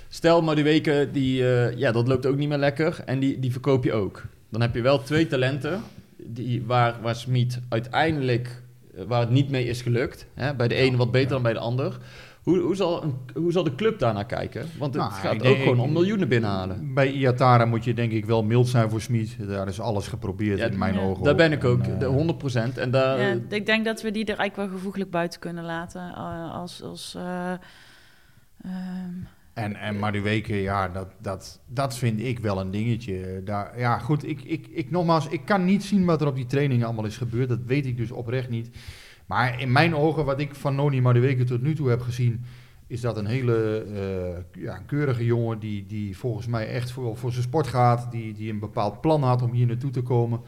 Stel maar die weken, die, ja, dat loopt ook niet meer lekker. En die, die verkoop je ook. Dan heb je wel twee talenten die, waar, waar Smit uiteindelijk, eh, waar het niet mee is gelukt. Hè? Bij de ene wat beter dan bij de ander. Hoe, hoe, zal een, hoe zal de club daarnaar kijken? Want het Nou, gaat ook denk- gewoon om miljoenen binnenhalen. bij Iatara moet je denk ik wel mild zijn voor Smit. Daar is alles geprobeerd Ja, in mijn ja. ogen. Daar ben ik ook, En, eh, de 100%. En daar, Ja, ik denk dat we die er eigenlijk wel gevoeglijk buiten kunnen laten. eh, als, als, eh, ehm, En, en Madueke, ja, dat, dat, dat vind ik wel een dingetje. Daar, ja, goed, ik, ik, ik, nogmaals, ik kan niet zien wat er op die trainingen allemaal is gebeurd. Dat weet ik dus oprecht niet. Maar in mijn ogen, wat ik van Noni Madueke tot nu toe heb gezien... is dat een hele eh, ja, keurige jongen die, die volgens mij echt voor, voor zijn sport gaat. Die, die een bepaald plan had om hier naartoe te komen.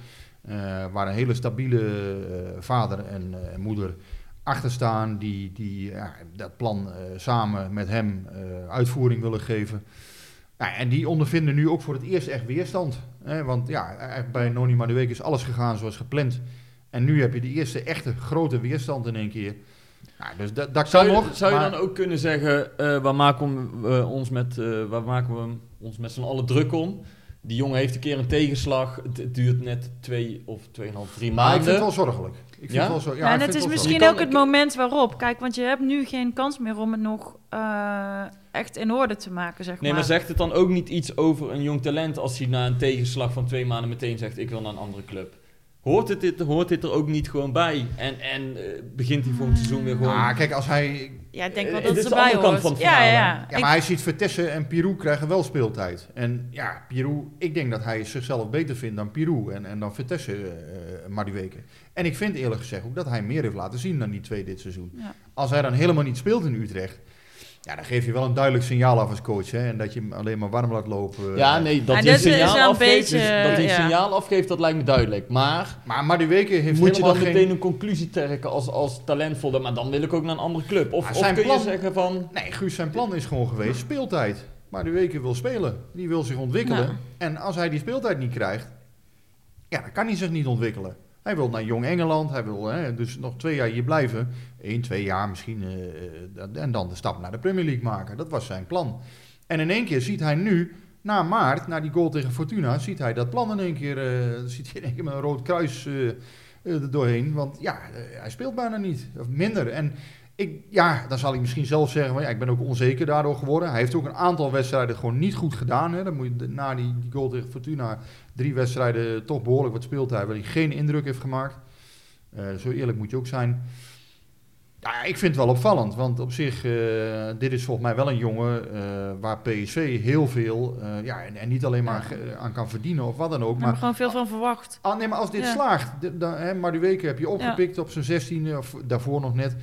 Eh, waar een hele stabiele eh, vader en moeder achter staan. Die, die ja, dat plan eh, samen met hem eh, uitvoering willen geven. Ja, en die ondervinden nu ook voor het eerst echt weerstand. Hè? Want ja, bij Noni Madueke is alles gegaan zoals gepland. En nu heb je de eerste echte grote weerstand in één keer. Ja, dus dat, dat zou kan je, nog. zou je dan ook kunnen zeggen, eh, waar maken we ons met, waar maken we ons met z'n allen druk om? Die jongen heeft een keer een tegenslag. Het, het duurt net twee of tweeënhalf, drie Maar ik vind maanden. het wel zorgelijk. Ik vind Ja? wel zo, ja, en het is misschien kan- ook het moment waarop. Kijk, want je hebt nu geen kans meer om het nog eh, echt in orde te maken, zeg Nee, maar. maar zegt het dan ook niet iets over een jong talent als hij na een tegenslag van twee maanden meteen zegt: Ik wil naar een andere club? Hoort, het dit, hoort dit er ook niet gewoon bij? En, en eh, begint hij volgend seizoen weer gewoon. Ah, kijk, als hij... Ja, ik denk wel Eh, dat het is de erbij andere kant hoort. van het ja, verhaal, ja, ja. Maar hij ziet Vertessen en Pirou krijgen wel speeltijd. En ja, Pirou, ik denk dat hij zichzelf beter vindt dan Pirou en, en dan Vertessen uh, Madueke. En ik vind eerlijk gezegd ook dat hij meer heeft laten zien dan die twee dit seizoen. Ja. Als hij dan helemaal niet speelt in Utrecht, ja, dan geef je wel een duidelijk signaal af als coach. Hè? En dat je hem alleen maar warm laat lopen. ja, nee, dat hij een dit is signaal afgeeft, beetje, dus dat hij een ja. signaal afgeeft, dat lijkt me duidelijk. Maar Maar Madueke heeft moet je dan geen... meteen een conclusie trekken als, als talentvol? Maar dan wil ik ook naar een andere club. Of, of zijn kun plan- je zeggen van. Nee, Guus, zijn plan is gewoon geweest speeltijd. maar de weken wil spelen. Die wil zich ontwikkelen. Ja. En als hij die speeltijd niet krijgt, ja, dan kan hij zich niet ontwikkelen. Hij wil naar Jong Engeland, hij wil hè, dus nog twee jaar hier blijven. Eén, twee jaar misschien. eh, eh, en dan de stap naar de Premier League maken. Dat was zijn plan. En in één keer ziet hij nu, na maart, na die goal tegen Fortuna, ziet hij dat plan in één keer, eh, ziet hij in één keer met een rood kruis eh, er doorheen. Want ja, hij speelt bijna niet, of minder. En ik, ja, dan zal hij misschien zelf zeggen, van, ja, ik ben ook onzeker daardoor geworden. Hij heeft ook een aantal wedstrijden gewoon niet goed gedaan. Hè. Dan moet je, na die, die goal tegen Fortuna, drie wedstrijden toch behoorlijk wat speeltijd, waar hij geen indruk heeft gemaakt. Eh, zo eerlijk moet je ook zijn. Ja, ik vind het wel opvallend, want op zich, eh, dit is volgens mij wel een jongen eh, waar PSV heel veel, ja, en, en niet alleen maar aan kan verdienen of wat dan ook, Ik heb er maar gewoon veel van verwacht. Ah, nee, maar als dit Ja. slaagt, dan, hè, maar die weken heb je opgepikt op zijn 16 of daarvoor nog net.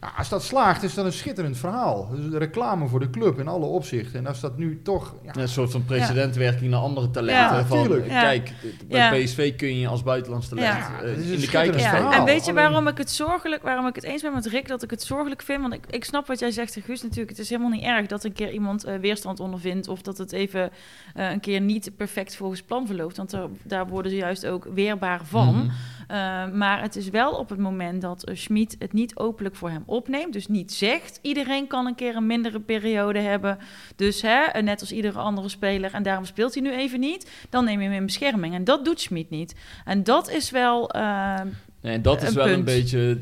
Ja. Nou, als dat slaagt, is dat een schitterend verhaal. Dus de reclame voor de club in alle opzichten. En als dat nu toch. Ja, Een soort van precedentwerking naar andere talenten. Ja, van, tuurlijk. Ja. Kijk, bij Ja. PSV kun je als buitenlands talent Ja. eh, Het is een in de schitterend kijkers Ja, verhaal. en weet je Alleen- waarom ik het zorgelijk, waarom ik het eens ben met Rick dat ik het zorgelijk vind? Want ik, ik snap wat jij zegt, Guus, natuurlijk. Het is helemaal niet erg dat een keer iemand eh, weerstand ondervindt of dat het even eh, een keer niet perfect volgens plan verloopt. Want daar, daar worden ze juist ook weerbaar van. Mhm. Uh, maar het is wel op het moment dat uh, Schmid het niet openlijk voor hem opneemt, dus niet zegt, iedereen kan een keer een mindere periode hebben, dus hè, net als iedere andere speler, en daarom speelt hij nu even niet, dan neem je hem in bescherming. En dat doet Schmid niet. En dat is wel... Uh, Nee, en dat is Een wel punt. een beetje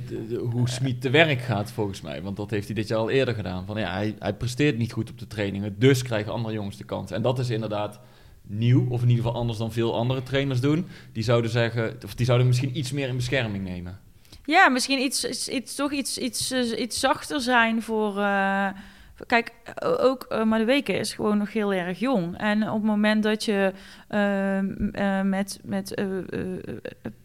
hoe Smit te werk gaat volgens mij. Want dat heeft hij dit jaar al eerder gedaan. Van, ja, hij, hij presteert niet goed op de trainingen, dus krijgen andere jongens de kans. En dat is inderdaad nieuw, of in ieder geval anders dan veel andere trainers doen. Die zouden zeggen, of die zouden misschien iets meer in bescherming nemen. Ja, misschien iets, iets, toch iets, iets, uh, iets zachter zijn voor. Uh, kijk, ook uh, maar de weken is gewoon nog heel erg jong. En op het moment dat je uh, met, met eh,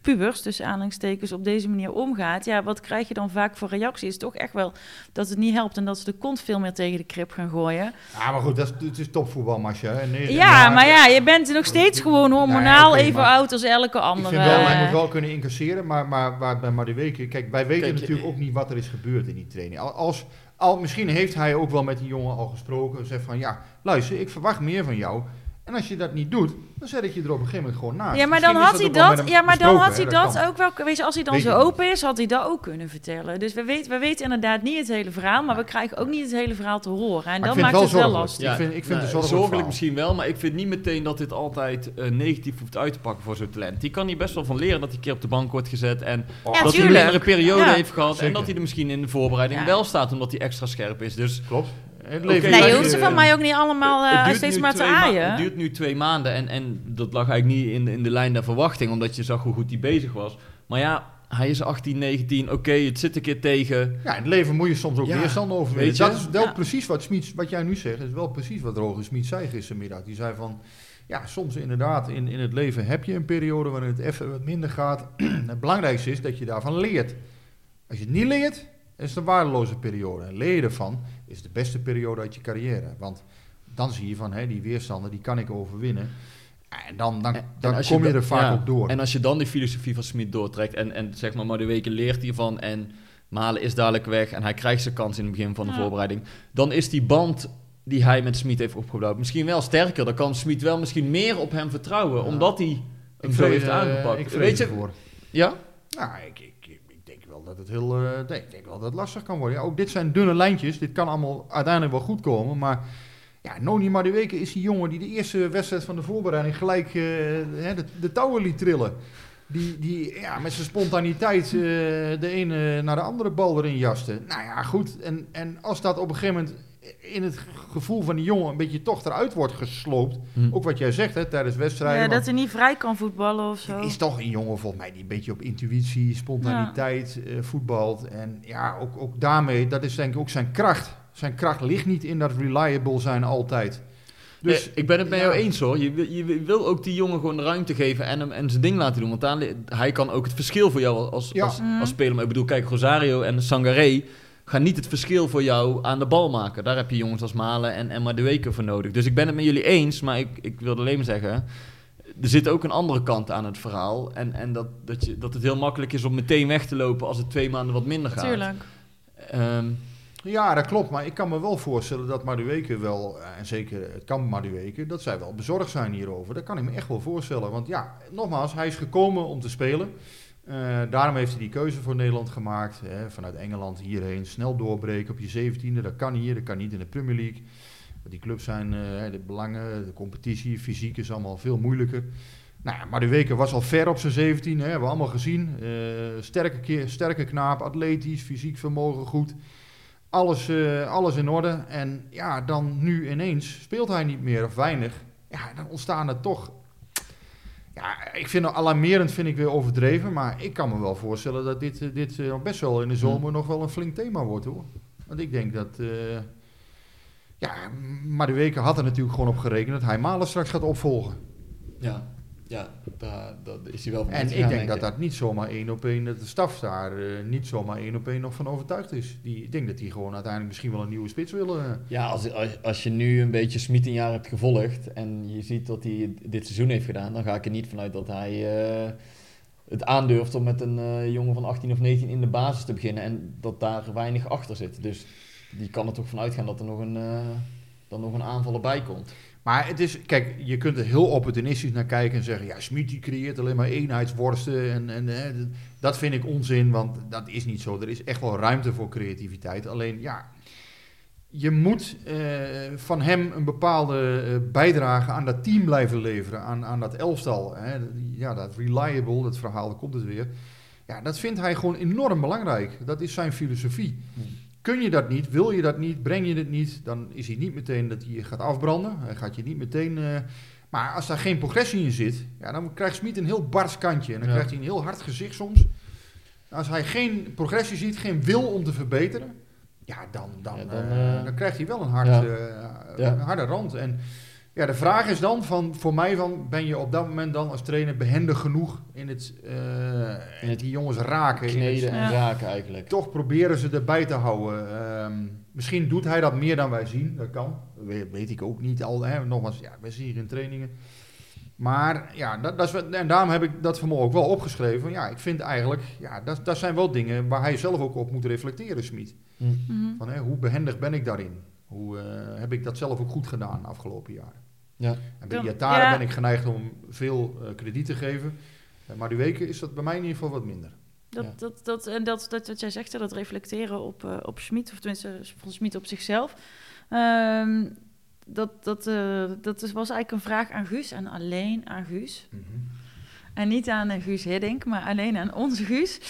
pubers, dus aanhalingstekens, op deze manier omgaat, ja, wat krijg je dan vaak voor reacties? Is toch echt wel dat het niet helpt en dat ze de kont veel meer tegen de krip gaan gooien. Ja, maar goed, dat is, het is topvoetbal, Masja. Nee, ja, maar ja, je bent nog steeds gewoon hormonaal nee, okay, even oud als elke andere. Ik vind wel, hij moet wel kunnen incasseren, maar, maar, maar bij maar de weken, kijk, wij weten Kijk, natuurlijk ook niet wat er is gebeurd in die training. Als, al, misschien heeft hij ook wel met die jongen al gesproken en zegt van ja, luister, ik verwacht meer van jou. En als je dat niet doet, dan zet ik je er op een gegeven moment gewoon naast. Ja, maar dan had hij dat. Ja, maar dan had hij dat ook wel. Weet je, als hij dan zo open is, had hij dat ook kunnen vertellen. Dus we weten, we weten inderdaad niet het hele verhaal, maar we krijgen ook niet het hele verhaal te horen. En dan maakt het wel lastig. Ja, ik vind, ik vind nou, het zorgelijk misschien wel, maar ik vind niet meteen dat dit altijd uh, negatief hoeft uit te pakken voor zo'n talent. Die kan hier best wel van leren dat hij een keer op de bank wordt gezet en ja, dat tuurlijk. hij een mindere periode ja. heeft gehad Zeker. en dat hij er misschien in de voorbereiding Ja. wel staat omdat hij extra scherp is. Dus Klopt. Het Nee, maar je hoeft ze eh, van mij ook niet allemaal uh, duurt steeds nu maar te ma- aaien. Het duurt nu twee maanden en, en dat lag eigenlijk niet in, in de lijn der verwachting, omdat je zag hoe goed hij bezig was. Maar ja, hij is 18, 19, oké, het zit een keer tegen. Ja, in het leven moet je soms ook Ja, weerstand overwinnen. Dat is wel Ja. precies wat, Smit, wat jij nu zegt, is wel precies wat Roger Smit zei gistermiddag. Die zei van, ja, soms inderdaad in, in het leven heb je een periode waarin het even wat minder gaat. het belangrijkste is dat je daarvan leert. Als je het niet leert, is het een waardeloze periode. En leer je ervan, is de beste periode uit je carrière. Want dan zie je van, hé, die weerstanden, die kan ik overwinnen. En dan, dan, En- dan en kom je, er vaak ja, op door. En als je dan die filosofie van Smit doortrekt en, en zeg maar, maar de weken leert hiervan en Malen is dadelijk weg en hij krijgt zijn kans in het begin van de Ja. voorbereiding, dan is die band die hij met Smit heeft opgebouwd misschien wel sterker. Dan kan Smit wel misschien meer op hem vertrouwen, Ja. omdat hij hem ik zo heeft eh, aangepakt. Ik vrees Weet je, ervoor. ja? Nou, ik, ik, ik, ik denk wel dat het heel, eh, nee, ik denk wel dat het lastig kan worden. Ja, ook dit zijn dunne lijntjes. Dit kan allemaal uiteindelijk wel goed komen. Maar ja, Noni Madueke is die jongen die de eerste wedstrijd van de voorbereiding gelijk eh, de, de touwen liet trillen. Die, die ja, met zijn spontaniteit eh, de ene naar de andere bal erin jaste. Nou ja, goed. En, en als dat op een gegeven moment in het gevoel van die jongen een beetje toch eruit wordt gesloopt. Hm. Ook wat jij zegt hè, tijdens wedstrijden. Ja, dat hij niet vrij kan voetballen of zo. is toch een jongen volgens mij die een beetje op intuïtie, spontaniteit eh, voetbalt. En ja, ook, ook daarmee, dat is denk ik ook zijn kracht. Zijn kracht ligt niet in dat reliable zijn altijd. Dus ik ben het met ja. jou eens hoor. Je, wil- je wil ook die jongen gewoon de ruimte geven en hem en zijn ding laten doen. Want daar, hij kan ook het verschil voor jou als, Ja. als, Mhm. als speler. Maar ik bedoel, kijk, Rosario en Sangaré gaan niet het verschil voor jou aan de bal maken. Daar heb je jongens als Malen en, en Madueke voor nodig. Dus ik ben het met jullie eens, maar ik, ik wilde alleen maar zeggen... Er zit ook een andere kant aan het verhaal. En, en dat, dat, je, dat het heel makkelijk is om meteen weg te lopen als het twee maanden wat minder gaat. Tuurlijk. Ehm, Ja, dat klopt. Maar ik kan me wel voorstellen dat Madueke wel, eh, en zeker het kamp Madueke, dat zij wel bezorgd zijn hierover. Dat kan ik me echt wel voorstellen. Want ja, nogmaals, hij is gekomen om te spelen. Eh, daarom heeft hij die keuze voor Nederland gemaakt. Hè, vanuit Engeland hierheen, snel doorbreken op je zeventiende. Dat kan hier, dat kan niet in de Premier League. Die clubs zijn, eh, de belangen, de competitie, fysiek is allemaal veel moeilijker. Nou ja, Madueke was al ver op zijn 17, hè, hebben we allemaal gezien. Eh, sterke, sterke knaap, atletisch, fysiek vermogen goed. Alles, alles in orde. En ja, dan nu ineens speelt hij niet meer of weinig. Ja, dan ontstaan er toch... Ja, ik vind het alarmerend vind ik weer overdreven. Maar ik kan me wel voorstellen dat dit, eh, dit eh, best wel in de zomer nog wel een flink thema wordt hoor. Want ik denk dat... eh ja, maar de weken had er natuurlijk gewoon op gerekend dat hij Malen straks gaat opvolgen. Ja, ja daar, dat is hij wel van En ik denk dat dat niet zomaar één op één, dat de staf daar eh, niet zomaar één op één nog van overtuigd is. Die, ik denk dat die gewoon uiteindelijk misschien wel een nieuwe spits willen. eh. Ja, als, als, als je nu een beetje Smit een jaar hebt gevolgd en je ziet wat hij dit seizoen heeft gedaan, dan ga ik er niet vanuit dat hij eh, het aandurft om met een jongen van 18 of 19 in de basis te beginnen en dat daar weinig achter zit. Dus die kan er toch van uitgaan dat er nog een, eh dan nog een aanvaller bij komt. Maar het is, kijk, je kunt er heel opportunistisch naar kijken en zeggen, ja, Smit die creëert alleen maar eenheidsworsten en, en hè, dat vind ik onzin, want dat is niet zo. Er is echt wel ruimte voor creativiteit. Alleen, ja, je moet eh, van hem een bepaalde eh, bijdrage aan dat team blijven leveren, aan, aan dat elftal. Hè. Ja, dat reliable, dat verhaal, daar komt het weer. Ja, dat vindt hij gewoon enorm belangrijk. Dat is zijn filosofie. Kun je dat niet, wil je dat niet, breng je het niet, dan is hij niet meteen dat hij je gaat afbranden. Hij gaat je niet meteen. eh, maar als daar geen progressie in zit, ja, dan krijgt Smit een heel bars kantje. En dan Ja. krijgt hij een heel hard gezicht soms. Als hij geen progressie ziet, geen wil om te verbeteren, ja, dan, dan, Ja, dan, eh, eh, dan krijgt hij wel een, hard, ja. Ja. een harde rand. En ja, de vraag is dan van, voor mij van, ben je op dat moment dan als trainer behendig genoeg in het, eh, In het die jongens raken? in het- Kneden en Ja. raken eigenlijk. toch proberen ze erbij te houden. Ehm, misschien doet hij dat meer dan wij zien. Dat kan. Dat weet, weet ik ook niet al. Hè. Nogmaals, ja, wij zien hier in trainingen. Maar ja, dat, dat is, en daarom heb ik dat voor me ook wel opgeschreven. Ja, ik vind eigenlijk, ja, dat, dat zijn wel dingen waar hij zelf ook op moet reflecteren, Smit. Hm. Mhm. Van, hè, hoe behendig ben ik daarin? Hoe eh, heb ik dat zelf ook goed gedaan de afgelopen jaren? Ja. En bij Iataren ja. ben ik geneigd om veel eh, krediet te geven. Eh, maar die weken is dat bij mij in ieder geval wat minder. Dat, Ja. dat, dat, en dat, dat wat jij zegt, dat reflecteren op, eh op Schmid, of tenminste van Schmid op zichzelf. Ehm, dat, dat, eh, dat was eigenlijk een vraag aan Guus en alleen aan Guus. En niet aan Guus Hiddink, maar alleen aan onze Guus.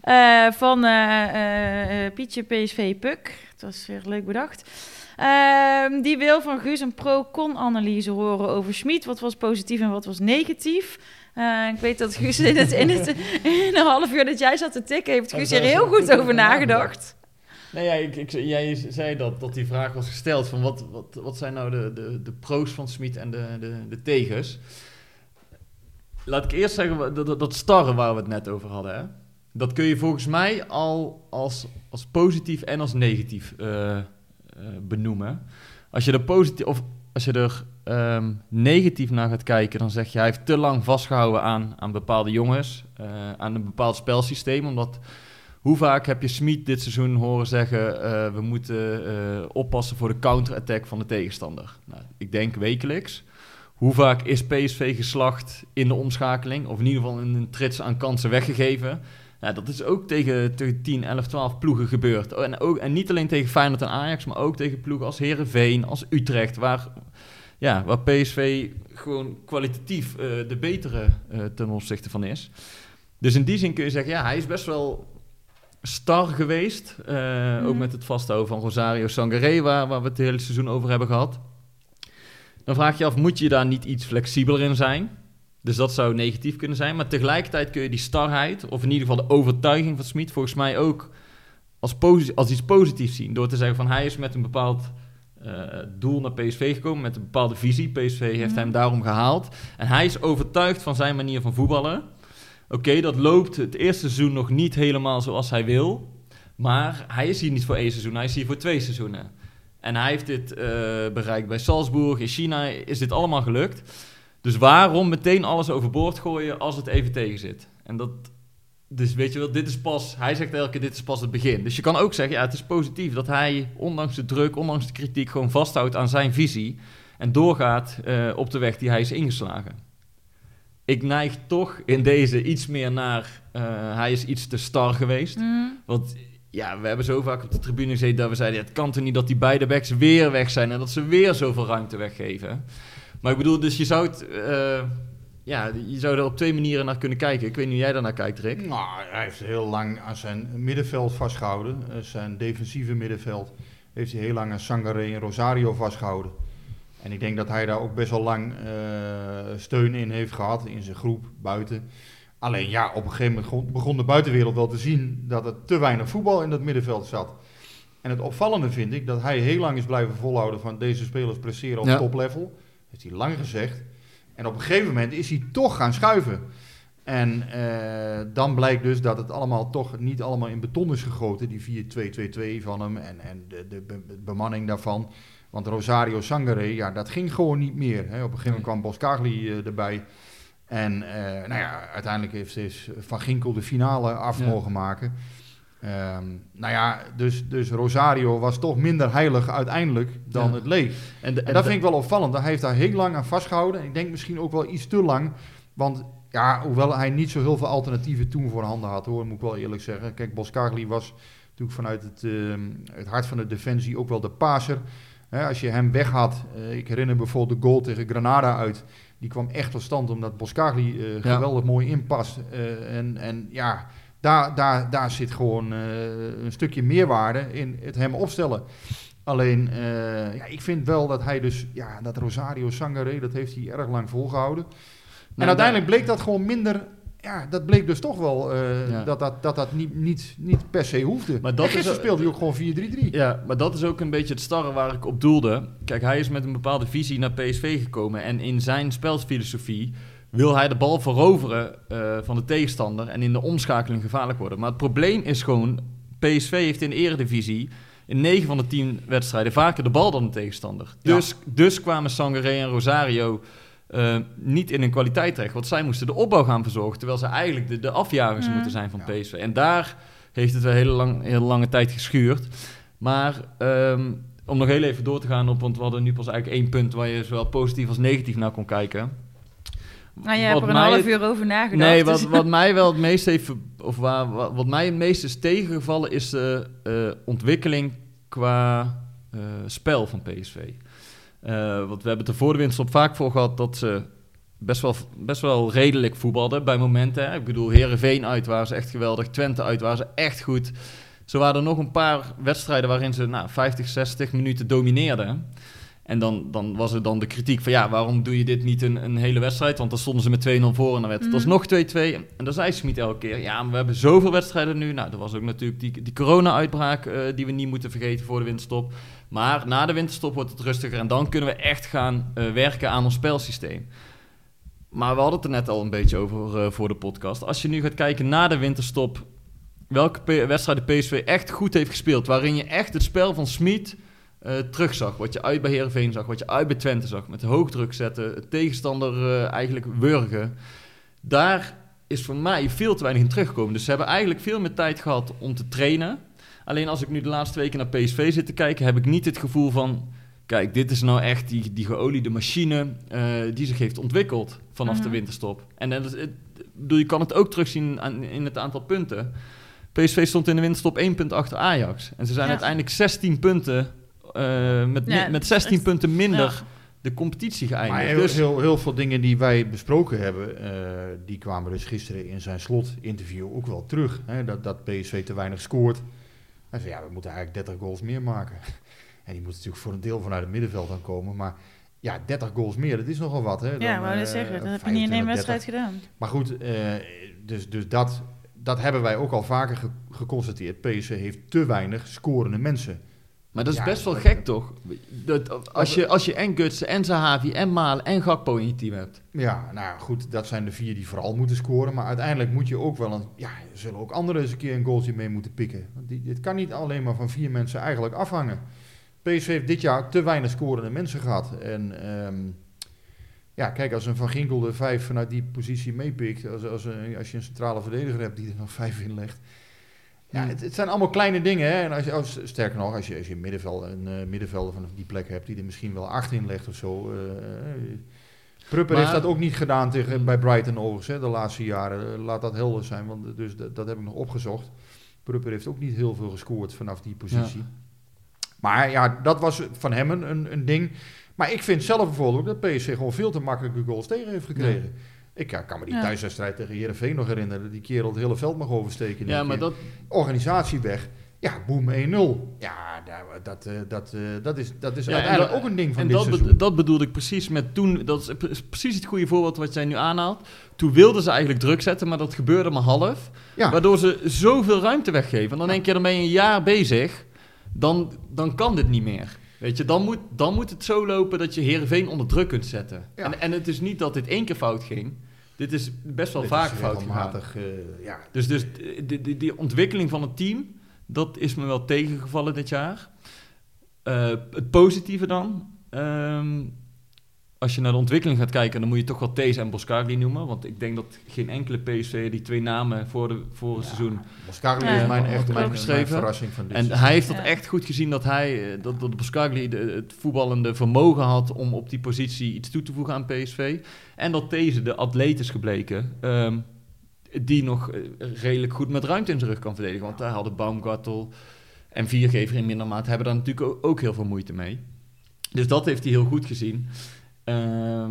Eh, van eh, eh, eh, Pietje PSV Puk. Dat was weer leuk bedacht. Ehm, die wil van Guus een pro-con-analyse horen over Schmid. Wat was positief en wat was negatief? Eh, ik weet dat Guus in, het, in, het, in een half uur dat jij zat te tikken, heeft Guus er heel goed over nagedacht. Nee, ja, ik, ik, jij zei dat, dat die vraag was gesteld van wat, wat, wat zijn nou de, de, de pro's van Smit en de, de, de tegens. Laat ik eerst zeggen, dat, dat, starren waar we het net over hadden. Hè? Dat kun je volgens mij al als, als positief en als negatief eh, benoemen. Als je er positief of als je er ehm, negatief naar gaat kijken, dan zeg je hij heeft te lang vastgehouden aan, aan bepaalde jongens, eh, aan een bepaald spelsysteem, omdat hoe vaak heb je Smit dit seizoen horen zeggen: eh, we moeten eh, oppassen voor de counter-attack van de tegenstander? Nou, ik denk wekelijks. Hoe vaak is PSV geslacht in de omschakeling? Of in ieder geval in een trits aan kansen weggegeven? Nou, dat is ook tegen, tegen 10, 11, 12 ploegen gebeurd. En, ook, en niet alleen tegen Feyenoord en Ajax, maar ook tegen ploegen als Herenveen, als Utrecht, waar, ja, waar PSV gewoon kwalitatief eh, de betere eh, ten opzichte van is. Dus in die zin kun je zeggen, ja, hij is best wel star geweest. Eh, Ook Mhm. met het vasthouden van Rosario Sangaré, waar, waar we het hele seizoen over hebben gehad. Dan vraag je je af, moet je daar niet iets flexibeler in zijn? Dus dat zou negatief kunnen zijn. Maar tegelijkertijd kun je die starheid, of in ieder geval de overtuiging van Smit, volgens mij ook als, als iets positiefs zien. Door te zeggen van hij is met een bepaald eh, doel naar PSV gekomen, met een bepaalde visie. PSV heeft Mhm. hem daarom gehaald. En hij is overtuigd van zijn manier van voetballen. Oké, dat loopt het eerste seizoen nog niet helemaal zoals hij wil. Maar hij is hier niet voor één seizoen, hij is hier voor twee seizoenen. En hij heeft dit eh, bereikt bij Salzburg, in China is dit allemaal gelukt. Dus waarom meteen alles overboord gooien als het even tegen zit? En dat, Dus weet je wel, dit is pas, hij zegt elke keer, dit is pas het begin. Dus je kan ook zeggen, ja, het is positief dat hij, ondanks de druk, ondanks de kritiek, gewoon vasthoudt aan zijn visie. En doorgaat eh, op de weg die hij is ingeslagen. Ik neig toch in deze iets meer naar, eh, hij is iets te star geweest. Mhm. Want ja, we hebben zo vaak op de tribune gezeten dat we zeiden, het kan toch niet dat die beide backs weer weg zijn en dat ze weer zoveel ruimte weggeven. Maar ik bedoel, dus je zou het, eh, ja, je zou er op twee manieren naar kunnen kijken. Ik weet niet hoe jij daarnaar kijkt, Rick. Nou, hij heeft heel lang aan zijn middenveld vastgehouden. Eh, zijn defensieve middenveld heeft hij heel lang aan Sangaré en Rosario vastgehouden. En ik denk dat hij daar ook best wel lang eh, steun in heeft gehad, in zijn groep, buiten. Alleen ja, op een gegeven moment begon- begon de buitenwereld wel te zien dat er te weinig voetbal in dat middenveld zat. En het opvallende vind ik dat hij heel lang is blijven volhouden van deze spelers presteren op Ja. toplevel. Heeft hij lang gezegd. En op een gegeven moment is hij toch gaan schuiven. En eh, dan blijkt dus dat het allemaal toch niet allemaal in beton is gegoten, die 4-2-2-2 van hem en, en de, de be- bemanning daarvan. Want Rosario Sangare, ja, dat ging gewoon niet meer. Hè. Op een gegeven moment kwam Boskagli eh, erbij. En eh, nou ja, uiteindelijk heeft is Van Ginkel de finale af Ja. mogen maken. Ehm, nou ja, dus, dus Rosario was toch minder heilig uiteindelijk dan Ja. het leek. En, de- En dat vind ik wel opvallend. Hij heeft daar heel lang aan vastgehouden. Ik denk misschien ook wel iets te lang. Want ja, hoewel hij niet zo heel veel alternatieven toen voor handen had, hoor, moet ik wel eerlijk zeggen. Kijk, Boskagli was natuurlijk vanuit het, ehm, het hart van de defensie ook wel de paser. Als je hem weg had, eh, ik herinner bijvoorbeeld de goal tegen Granada uit. Die kwam echt tot stand omdat Boskagli eh, Ja. geweldig mooi inpast. Eh, en, en ja, daar, daar, daar zit gewoon eh, een stukje meerwaarde in het hem opstellen. Alleen, eh, ja, ik vind wel dat hij dus, ja, dat Rosario Sangare, dat heeft hij erg lang volgehouden. en Nou, uiteindelijk bleek dat gewoon minder, ja, dat bleek dus toch wel eh, Ja. dat dat, dat, dat niet, niet, niet per se hoefde. Maar dat en gisteren is- speelde hij ook gewoon 4-3-3. Ja, maar dat is ook een beetje het starre waar ik op doelde. Kijk, hij is met een bepaalde visie naar PSV gekomen. En in zijn spelfilosofie wil hij de bal veroveren eh, van de tegenstander. En in de omschakeling gevaarlijk worden. Maar het probleem is gewoon, PSV heeft in de eredivisie in 9 van de 10 wedstrijden vaker de bal dan de tegenstander. Ja. Dus, dus kwamen Sangaré en Rosario eh, niet in hun kwaliteit terecht. Want zij moesten de opbouw gaan verzorgen. Terwijl ze eigenlijk de, de afjagers Mm. moeten zijn van Ja. PSV. En daar heeft het wel hele, lang, hele lange tijd geschuurd. Maar ehm, om nog heel even door te gaan op, want we hadden nu pas eigenlijk één punt waar je zowel positief als negatief naar kon kijken. Nou, je hebt Wat er een half het- uur over nagedacht. Nee, wat, dus- wat mij wel het meest heeft, of waar, wat, wat mij het meest is tegengevallen, is de eh, ontwikkeling qua eh, spel van PSV. Eh, want we hebben er voor de winterstop vaak voor gehad dat ze best wel, best wel redelijk voetbalden bij momenten. Hè. Ik bedoel, Herenveen uit waren ze echt geweldig, Twente uit waren ze echt goed. Zo waren er nog een paar wedstrijden waarin ze nou, 50, 60 minuten domineerden. En dan, dan was er dan de kritiek van ja, waarom doe je dit niet een, een hele wedstrijd? Want dan stonden ze met 2-0 voor en dan werd het Mhm. alsnog 2-2. En dan zei Smit elke keer, ja, maar we hebben zoveel wedstrijden nu. Nou, er was ook natuurlijk die, die corona-uitbraak eh, die we niet moeten vergeten voor de winterstop. Maar na de winterstop wordt het rustiger en dan kunnen we echt gaan eh, werken aan ons spelsysteem. Maar we hadden het er net al een beetje over eh, voor de podcast. Als je nu gaat kijken na de winterstop, welke P- wedstrijden PSV echt goed heeft gespeeld, waarin je echt het spel van Smit eh terugzag. Wat je uit bij Heerenveen zag, wat je uit bij Twente zag. Met hoogdruk zetten, het tegenstander eh, eigenlijk wurgen. Daar is voor mij veel te weinig in teruggekomen. Dus ze hebben eigenlijk veel meer tijd gehad om te trainen. Alleen als ik nu de laatste weken naar PSV zit te kijken, heb ik niet het gevoel van... Kijk, dit is nou echt die, die geoliede machine eh, die zich heeft ontwikkeld vanaf de Mhm. winterstop. En dat is, het, ik bedoel, je kan het ook terugzien aan, in het aantal punten. PSV stond in de winterstop 1 punt achter Ajax. En ze zijn Ja. uiteindelijk 16 punten, eh, met, Ja, met dat 16 is echt- punten minder Ja. de competitie Maar geëindigd. heel, dus, heel, heel veel dingen die wij besproken hebben, eh, die kwamen dus gisteren in zijn slotinterview ook wel terug. Hè, dat, dat PSV te weinig scoort. Hij zei, ja, we moeten eigenlijk 30 goals meer maken. En die moet natuurlijk voor een deel vanuit het middenveld aan komen. Maar ja, 30 goals meer, dat is nogal wat. Hè, ja, Dan, wou net eh, zeggen. Dat heb je niet in 25, één 30. wedstrijd gedaan. Maar goed, eh, dus, dus dat, dat hebben wij ook al vaker ge- geconstateerd. PSV heeft te weinig scorende mensen. Maar dat is Ja, best wel gek, toch? Dat, als, je, als je en Gutsen, en Zahavi, en Malen, en Gakpo in je team hebt. Ja, nou goed, dat zijn de vier die vooral moeten scoren. Maar uiteindelijk moet je ook wel een. Ja, er zullen ook anderen eens een keer een goaltje mee moeten pikken. Want die, dit kan niet alleen maar van vier mensen eigenlijk afhangen. PSV heeft dit jaar te weinig scorende mensen gehad. En ehm, Ja, kijk, als een Van Ginkel er vijf vanuit die positie meepikt, als, als, een- als je een centrale verdediger hebt die er nog vijf in legt. Ja, Hmm. het, het zijn allemaal kleine dingen. Hè? En als je, als, sterker nog, als je, als je een, middenveld, een eh, middenvelder van die plek hebt die er misschien wel acht in legt of zo. eh, Prupper heeft dat ook niet gedaan tegen, bij Brighton overigens, hè, de laatste jaren. Eh, Laat dat helder zijn, want dus dat, dat heb ik nog opgezocht. Prupper heeft ook niet heel veel gescoord vanaf die positie. Maar ja, dat was van hem een, een, een ding. Maar ik vind zelf bijvoorbeeld ook dat PSV gewoon veel te makkelijke goals tegen heeft gekregen. Ik ja, kan me die Ja. thuiswedstrijd tegen Heerenveen nog herinneren. Die kerel het hele veld mag oversteken. in Ja, maar keer. dat, Organisatie weg. Ja, boom 1-0. Ja, daar- dat, eh, dat, eh, dat is, dat is Ja, uiteindelijk dat- ook een ding van en dit dat, be- seizoen. dat bedoelde ik precies met toen. Dat is pre- precies het goede voorbeeld wat jij nu aanhaalt. Toen wilden ze eigenlijk druk zetten, maar dat gebeurde maar half. Ja. Waardoor ze zoveel ruimte weggeven. En dan denk je, dan ben je een jaar bezig. Dan, dan kan dit niet meer. Weet je, dan moet, dan moet het zo lopen dat je Heerenveen onder druk kunt zetten. Ja. En, en het is niet dat dit één keer fout ging. Dit is best wel Dit vaak fout gegaan. eh, ja, Dus, dus die, die, die ontwikkeling van het team, dat is me wel tegengevallen dit jaar. Eh, het positieve dan, ehm, als je naar de ontwikkeling gaat kijken, dan moet je toch wel Thees en Boskagli noemen. Want ik denk dat geen enkele PSV die twee namen voor, de, voor het seizoen... Boscarli Ja, is mijn, echt mijn, verrassing van dit En seizoen. hij heeft dat Ja. echt goed gezien dat hij, eh, dat, dat Boskagli de, het voetballende vermogen had om op die positie iets toe te voegen aan PSV. En dat deze de atleet is gebleken, ehm, die nog eh, redelijk goed met ruimte in zijn rug kan verdedigen. Want daar hadden Baumgartel en Viergever in minder mate hebben daar natuurlijk ook heel veel moeite mee. Dus dat heeft hij heel goed gezien. Ehm,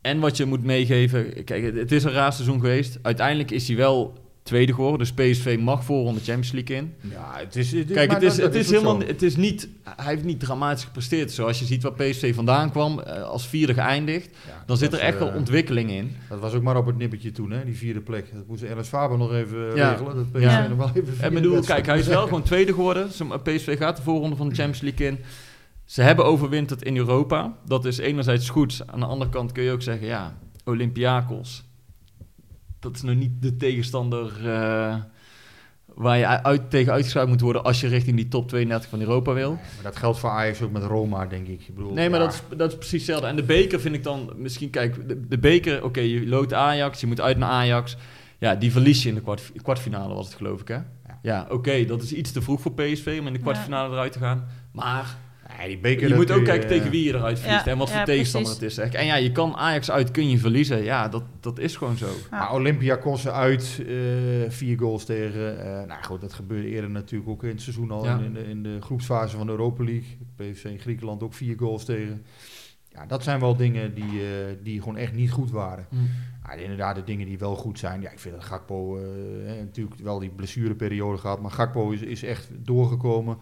en wat je moet meegeven, kijk, het- is een raar seizoen geweest. Uiteindelijk is hij wel tweede geworden, dus PSV mag voorronde Champions League in. Ja, het is, het, Kijk, het is, dat- het is helemaal, zo. het is niet, hij heeft niet dramatisch gepresteerd. Zoals je ziet waar PSV vandaan kwam, eh, als vierde geëindigd, Ja, dan zit er echt wel eh, ontwikkeling in. Dat was ook maar op het nippertje toen, hè, die vierde plek. Dat moest Ernst Faber nog even Ja. regelen. Dat PSV Ja. nog wel even En bedoel, kijk, hij is wel gewoon tweede geworden. PSV gaat de voorronde van de Champions League in. Ze hebben overwinterd in Europa. Dat is enerzijds goed. Aan de andere kant kun je ook zeggen, ja, Olympiakos. Dat is nou niet de tegenstander eh, waar je uit, tegen uitgeschakeld moet worden als je richting die top 32 van Europa wil. Maar dat geldt voor Ajax ook met Roma, denk ik. ik bedoel, Nee, maar ja, dat, is, dat is precies hetzelfde. En de beker vind ik dan misschien, kijk, de, de beker, oké, je loodt Ajax, je moet uit naar Ajax. Ja, die verlies je in de kwart, kwartfinale, was het geloof ik, hè? Ja, oké, dat is iets te vroeg voor PSV om in de kwartfinale eruit te gaan. Maar Nee, die beker, je moet ook je, kijken eh, tegen wie je eruit verliest Ja, en wat voor ja, tegenstander precies. het is. En ja, je kan Ajax uit, kun je verliezen. Ja, dat, dat is gewoon zo. Ja. Maar Olympiakos uit, eh, vier goals tegen. eh, nou goed, dat gebeurde eerder natuurlijk ook in het seizoen al. Ja. In, de, in de groepsfase van de Europa League. PSV in Griekenland ook vier goals tegen. Ja, dat zijn wel dingen die, eh, die gewoon echt niet goed waren. Maar inderdaad, de dingen die wel goed zijn. Ja, ik vind dat Gakpo eh, hè, natuurlijk wel die blessureperiode gehad. Maar Gakpo is, is echt doorgekomen.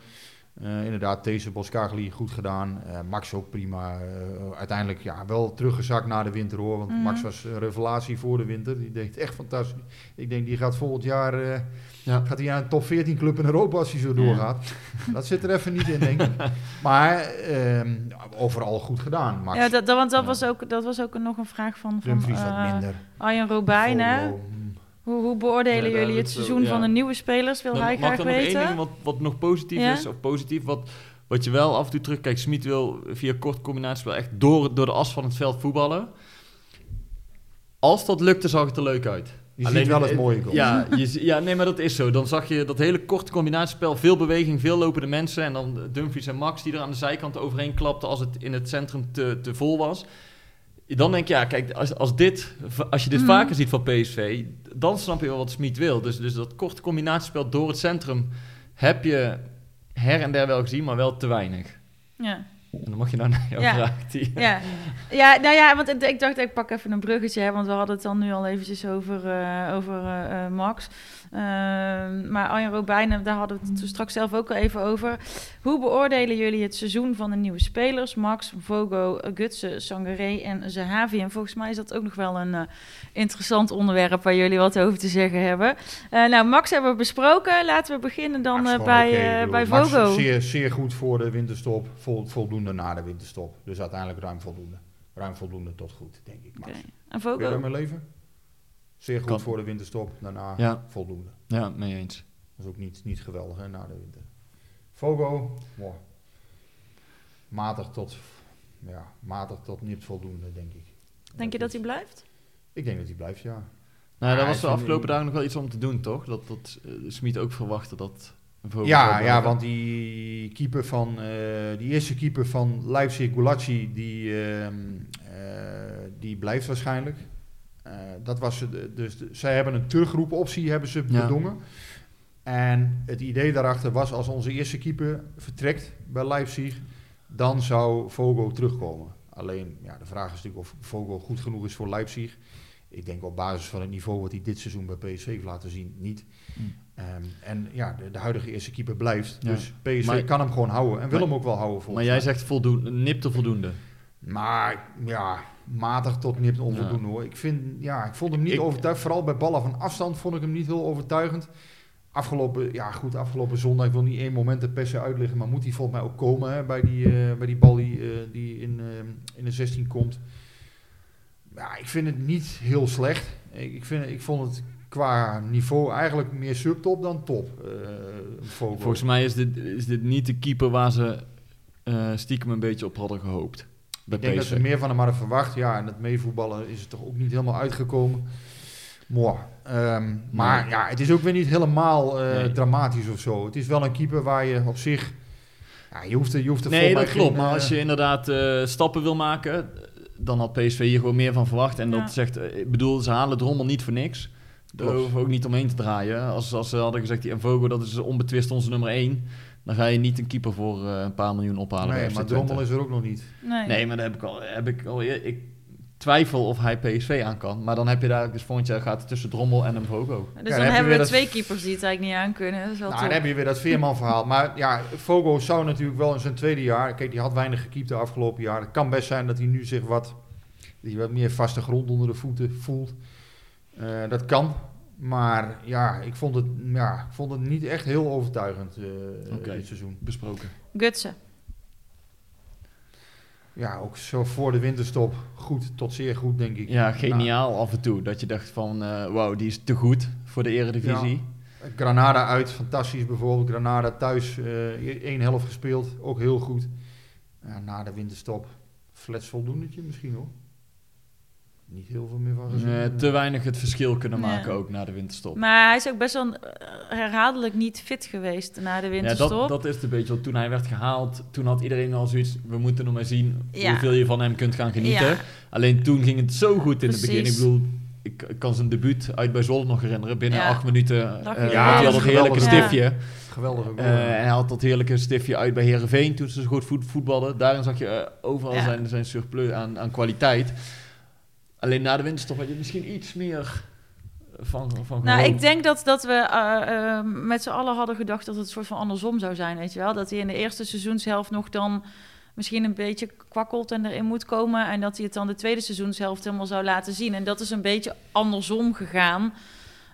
Eh, inderdaad, deze Boskagli goed gedaan. Eh, Max ook prima. Eh, uiteindelijk ja, wel teruggezakt na de winter hoor. Want Mhm. Max was een revelatie voor de winter. Die deed echt fantastisch. Ik denk die gaat volgend jaar eh, Ja. gaat hij aan een top 14 club in Europa als hij zo doorgaat. Dat zit er even niet in, denk ik. Maar ehm, overal goed gedaan. Max. Ja, dat, dat- want dat, Ja. was ook, dat was ook nog een vraag van, van Dumfries wat minder. Arjen Robijn. hè? Hoe, hoe beoordelen Ja, jullie het het zo- seizoen ja. van de nieuwe spelers? Wil Dan hij mag graag dan nog één weten? ding wat, wat nog positief Ja? is, of positief, wat, wat je wel af en toe terugkijkt. Smit wil via kort combinatie wel echt door, door de as van het veld voetballen. Als dat lukte, zag het er leuk uit. Je Alleen ziet wel het- eens mooie goals. Ja, je, ja, nee, maar dat is zo. Dan zag je dat hele korte combinatiespel, veel beweging, veel lopende mensen. En dan Dumfries en Max die er aan de zijkant overheen klapten als het in het centrum te, te vol was. Dan denk je, ja, kijk, als, als, dit, als je dit Mhm. vaker ziet van PSV, dan snap je wel wat Smit wil. Dus, dus dat korte combinatiespel door het centrum heb je her en der wel gezien, maar wel te weinig. Ja. En dan mag je nou naar jouw Ja. vraag. Die, Ja. ja, nou ja, want ik- dacht, ik pak even een bruggetje, hè, want we hadden het dan nu al eventjes over, eh, over eh, eh, Max. Ehm, maar Arjen Robijn, daar hadden we het toen straks zelf ook al even over. Hoe beoordelen jullie het seizoen van de nieuwe spelers? Max, Vogo, Gutsen, Sangaré en Zahavi. En volgens mij is dat ook nog wel een eh, interessant onderwerp waar jullie wat over te zeggen hebben. Eh, nou, Max hebben we besproken. Laten we beginnen dan Max eh, bij, bij Max Vogo. Zeer, zeer goed voor de winterstop, vol, voldoende na de winterstop. Dus uiteindelijk ruim voldoende. Ruim voldoende tot goed, denk ik. Max. Oké. En Kun je Vogo? daarmee leven? Zeer goed Kan. voor de winterstop, daarna Ja. voldoende. ja, mee eens. Dat is ook niet, niet geweldig hè, na de winter. Fogo, wow. matig tot, ja, matig tot niet voldoende, denk ik. Denk je dat hij blijft? Ik denk dat hij blijft, ja. Nou, daar Ja, was de afgelopen dagen nog wel iets om te doen, toch? Dat, dat eh, Smit ook verwachtte dat Vogel Ja, ja, want die keeper van, eh, die eerste keeper van Leipzig, Gulacsi, die, ehm, eh, die blijft waarschijnlijk. Eh, dat was dus de- zij hebben een terugroepoptie hebben ze Ja. bedongen. En het idee daarachter was, als onze eerste keeper vertrekt bij Leipzig, dan zou Vogel terugkomen. Alleen, ja, de vraag is natuurlijk of Vogel goed genoeg is voor Leipzig. Ik denk op basis van het niveau wat hij dit seizoen bij PSV heeft laten zien, niet. Hmm. Ehm, en ja, de, de huidige eerste keeper blijft. Ja. Dus PSV Maar- kan hem gewoon houden en wil Maar- hem ook wel houden. Maar jij zegt voldoende, nipte voldoende. Maar ja, matig tot nipt onvoldoende hoor. Ik, vind, ja, ik vond hem niet overtuigend. Vooral bij ballen van afstand vond ik hem niet heel overtuigend. Afgelopen, ja goed, afgelopen zondag, ik wil niet één moment de persen uitleggen, maar moet hij volgens mij ook komen hè, bij, die, eh, bij die bal die, eh, die in, eh, in de 16 komt. Ja, ik vind het niet heel slecht. Ik, ik, vind, ik vond het qua niveau eigenlijk meer subtop dan top. Volgens mij is dit, is dit niet de keeper waar ze stiekem een beetje op hadden gehoopt. Bij Ik denk dat ze meer van hem hadden verwacht. Ja, en het meevoetballen is het toch ook niet helemaal uitgekomen. Mooi. Ehm, maar ja, het is ook weer niet helemaal eh, Nee. dramatisch of zo. Het is wel een keeper waar je op zich... Ja, je hoeft er, je hoeft er Nee, dat klopt. geen, Maar eh, als je inderdaad eh, stappen wil maken, dan had PSV hier gewoon meer van verwacht. En Ja. dat zegt, eh, ik bedoel, ze halen Drommel niet voor niks. Daar hoeven we ook niet omheen te draaien. Als, als ze hadden gezegd, die Envogo, dat is onbetwist onze nummer 1. Dan ga je niet een keeper voor eh, een paar miljoen ophalen. bij Nee, maar. Drommel is er ook nog niet. Nee. Nee, maar dat heb ik al. Heb ik, al eer- ik twijfel of hij PSV aan kan. Maar dan heb je daar dus volgend jaar gaat het tussen Drommel en Mvogo. Dus dan hebben we dat- twee keepers die het eigenlijk niet aan kunnen. Dat is wel Nou, dan heb je weer dat Veerman verhaal. Maar ja, Fogo zou natuurlijk wel in zijn tweede jaar... Kijk, die had weinig gekiept de afgelopen jaar. Het kan best zijn dat hij nu zich wat, hij wat meer vaste grond onder de voeten voelt. Eh, dat kan. Maar ja, ik vond het, ja, ik vond het niet echt heel overtuigend eh, Oké. dit seizoen. Besproken. Gutsen. Ja, ook zo voor de winterstop goed tot zeer goed, denk ik. Ja, geniaal af en toe. Dat je dacht van, eh wauw, die is te goed voor de eredivisie. Nou, Granada uit, fantastisch bijvoorbeeld. Granada thuis, eh één helft gespeeld, ook heel goed. Ja, na de winterstop, flats voldoendetje misschien hoor. Niet heel veel meer van gezien. Eh, te weinig het verschil kunnen Ja. maken ook na de winterstop. Maar hij is ook best wel eh, herhaaldelijk niet fit geweest na de Ja, winterstop. dat, dat is het een beetje. Want toen hij werd gehaald, toen had iedereen al zoiets. We moeten nog maar zien Ja. hoeveel je van hem kunt gaan genieten. Ja. Alleen toen ging het zo goed in het begin. Ik bedoel, ik, ik kan zijn debuut uit bij Zwolle nog herinneren. Binnen Ja. acht minuten eh, had ja, hij dat al is dat heerlijke. Eh, en hij had dat heerlijke stiftje uit bij Herenveen toen ze zo goed voet, voetbalden. Daarin zag je overal Ja. zijn, zijn surplus aan, aan kwaliteit. Alleen na de winterstop had je misschien iets meer van, van Nou, ik denk dat, dat we eh, eh, met z'n allen hadden gedacht dat het een soort van andersom zou zijn, weet je wel. Dat hij in de eerste seizoenshelft nog dan misschien een beetje kwakkelt en erin moet komen. En dat hij het dan de tweede seizoenshelft helemaal zou laten zien. En dat is een beetje andersom gegaan.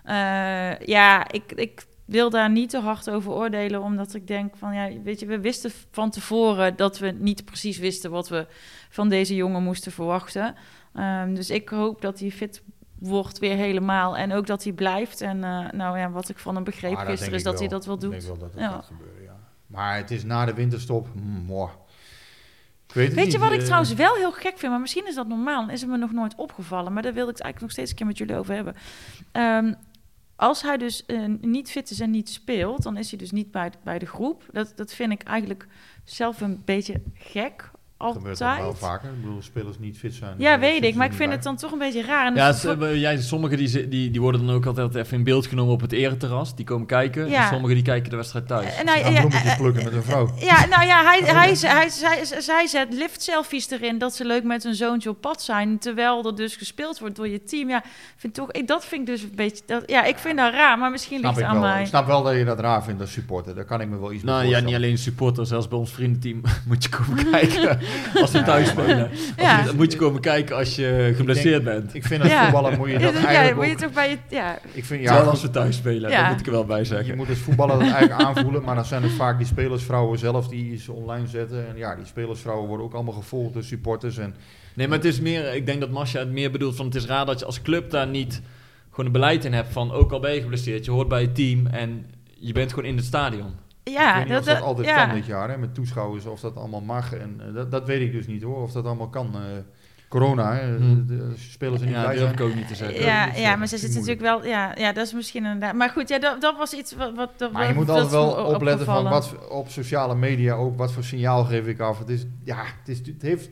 Eh, ja, ik, ik wil daar niet te hard over oordelen, omdat ik denk van, ja, weet je, we wisten van tevoren dat we niet precies wisten wat we van deze jongen moesten verwachten. Ehm, dus ik hoop dat hij fit wordt weer helemaal en ook dat hij blijft. En eh, nou ja, wat ik van hem begreep gisteren is dat ik hij dat wel Ik doet. denk wel dat Ja. gaat gebeuren, ja. Maar het is na de winterstop, mm, mooi. Ik weet Weet je wat ik eh, trouwens wel heel gek vind, maar misschien is dat normaal, is het me nog nooit opgevallen, maar daar wil ik het eigenlijk nog steeds een keer met jullie over hebben. Ehm, als hij dus eh, niet fit is en niet speelt, dan is hij dus niet bij, bij de groep. Dat, dat vind ik eigenlijk zelf een beetje gek. Gebeurt dat wel vaker. Ik bedoel, spelers niet fit zijn. Ja, weet ik, maar ik vind bij. het dan toch een beetje raar. En Ja, dus- jij, sommigen die, die, die worden dan ook altijd even in beeld genomen op het ereterras. Die komen kijken. Ja. En sommigen die kijken de wedstrijd thuis. En hij- ja, bloemetjes eh, plukken met een vrouw. Ja, nou ja, hij, hij, hij, hij, zij zet lift-selfies erin dat ze leuk met hun zoontje op pad zijn, terwijl er dus gespeeld wordt door je team. Ja, vind toch, ik, dat vind ik dus een beetje, dat, ja, ik vind dat raar, maar misschien Snap ligt het aan wel. mij. Ik snap wel dat je dat raar vindt als supporter. Daar kan ik me wel iets bij Nou ja, niet alleen supporters, zelfs bij ons vriendenteam moet je komen kijken als we thuis spelen. Ja. je- moet je komen kijken als je geblesseerd bent. Ik vind als Ja. voetballer moet je dat ja, eigenlijk moet je toch bij je, ja, Ik vind, Zelfs ja, als we thuis spelen, Ja. dat moet ik er wel bij je zeggen. moet als voetballer dat eigenlijk aanvoelen. Maar dan zijn het vaak die spelersvrouwen zelf die iets online zetten. En ja, die spelersvrouwen worden ook allemaal gevolgd door supporters. En Nee, maar het is meer, ik denk dat Masha het meer bedoelt van het is raar dat je als club daar niet gewoon een beleid in hebt van ook al ben je geblesseerd, je hoort bij het team en je bent gewoon in het stadion. Ja, ik weet niet of dat dat- altijd ja. kan dit jaar, hè, met toeschouwers, of dat allemaal mag. En eh, dat, dat weet ik dus niet hoor, of dat allemaal kan. eh, corona, hè. Hmm. de, de spelers er niet Ja, durf ik ook niet te zeggen. Ja, ja, maar ze Vind zit ik natuurlijk wel... Ja, ja, dat is misschien inderdaad... Maar goed, ja, dat, dat was iets wat... wat je moet altijd is wel opletten van wat op sociale media ook, wat voor signaal geef ik af. Het is, ja, het is, het heeft,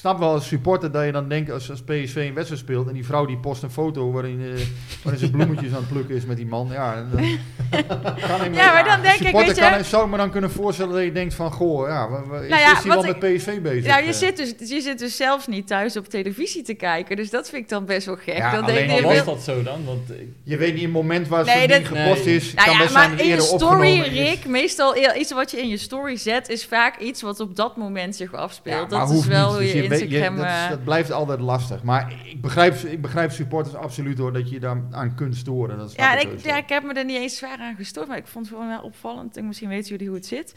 snap wel als supporter dat je dan denkt als, als PSV een wedstrijd speelt en die vrouw die post een foto waarin, eh, waarin ze bloemetjes aan het plukken is met die man. Ja, dan, kan ik me- Ja, maar dan denk ik, weet je- Kan, zou ik me dan kunnen voorstellen dat je denkt van, goh, ja, is, Nou ja, is hij wel wat met PSV bezig? Ja, je zit, dus, je zit dus zelfs niet thuis op televisie te kijken. Dus dat vind ik dan best wel gek. Ja, dan alleen denk was dat zo dan? Want ik- Je weet niet, het moment waar Nee, ding dat- gepost Nee. is, Nou kan ja, best maar in je story. Rick, meestal iets wat je in je story zet, is vaak iets wat op dat moment zich afspeelt. dat is wel niet. hoe Dus je Instagram... dat, is- eh, dat blijft altijd lastig. Maar ik begrijp, ik begrijp supporters absoluut hoor, dat je daar aan kunt storen. Dat ja, ik ik, ja, heb me er niet eens zwaar aan gestoord, maar ik vond het gewoon wel opvallend. En misschien weten jullie hoe het zit.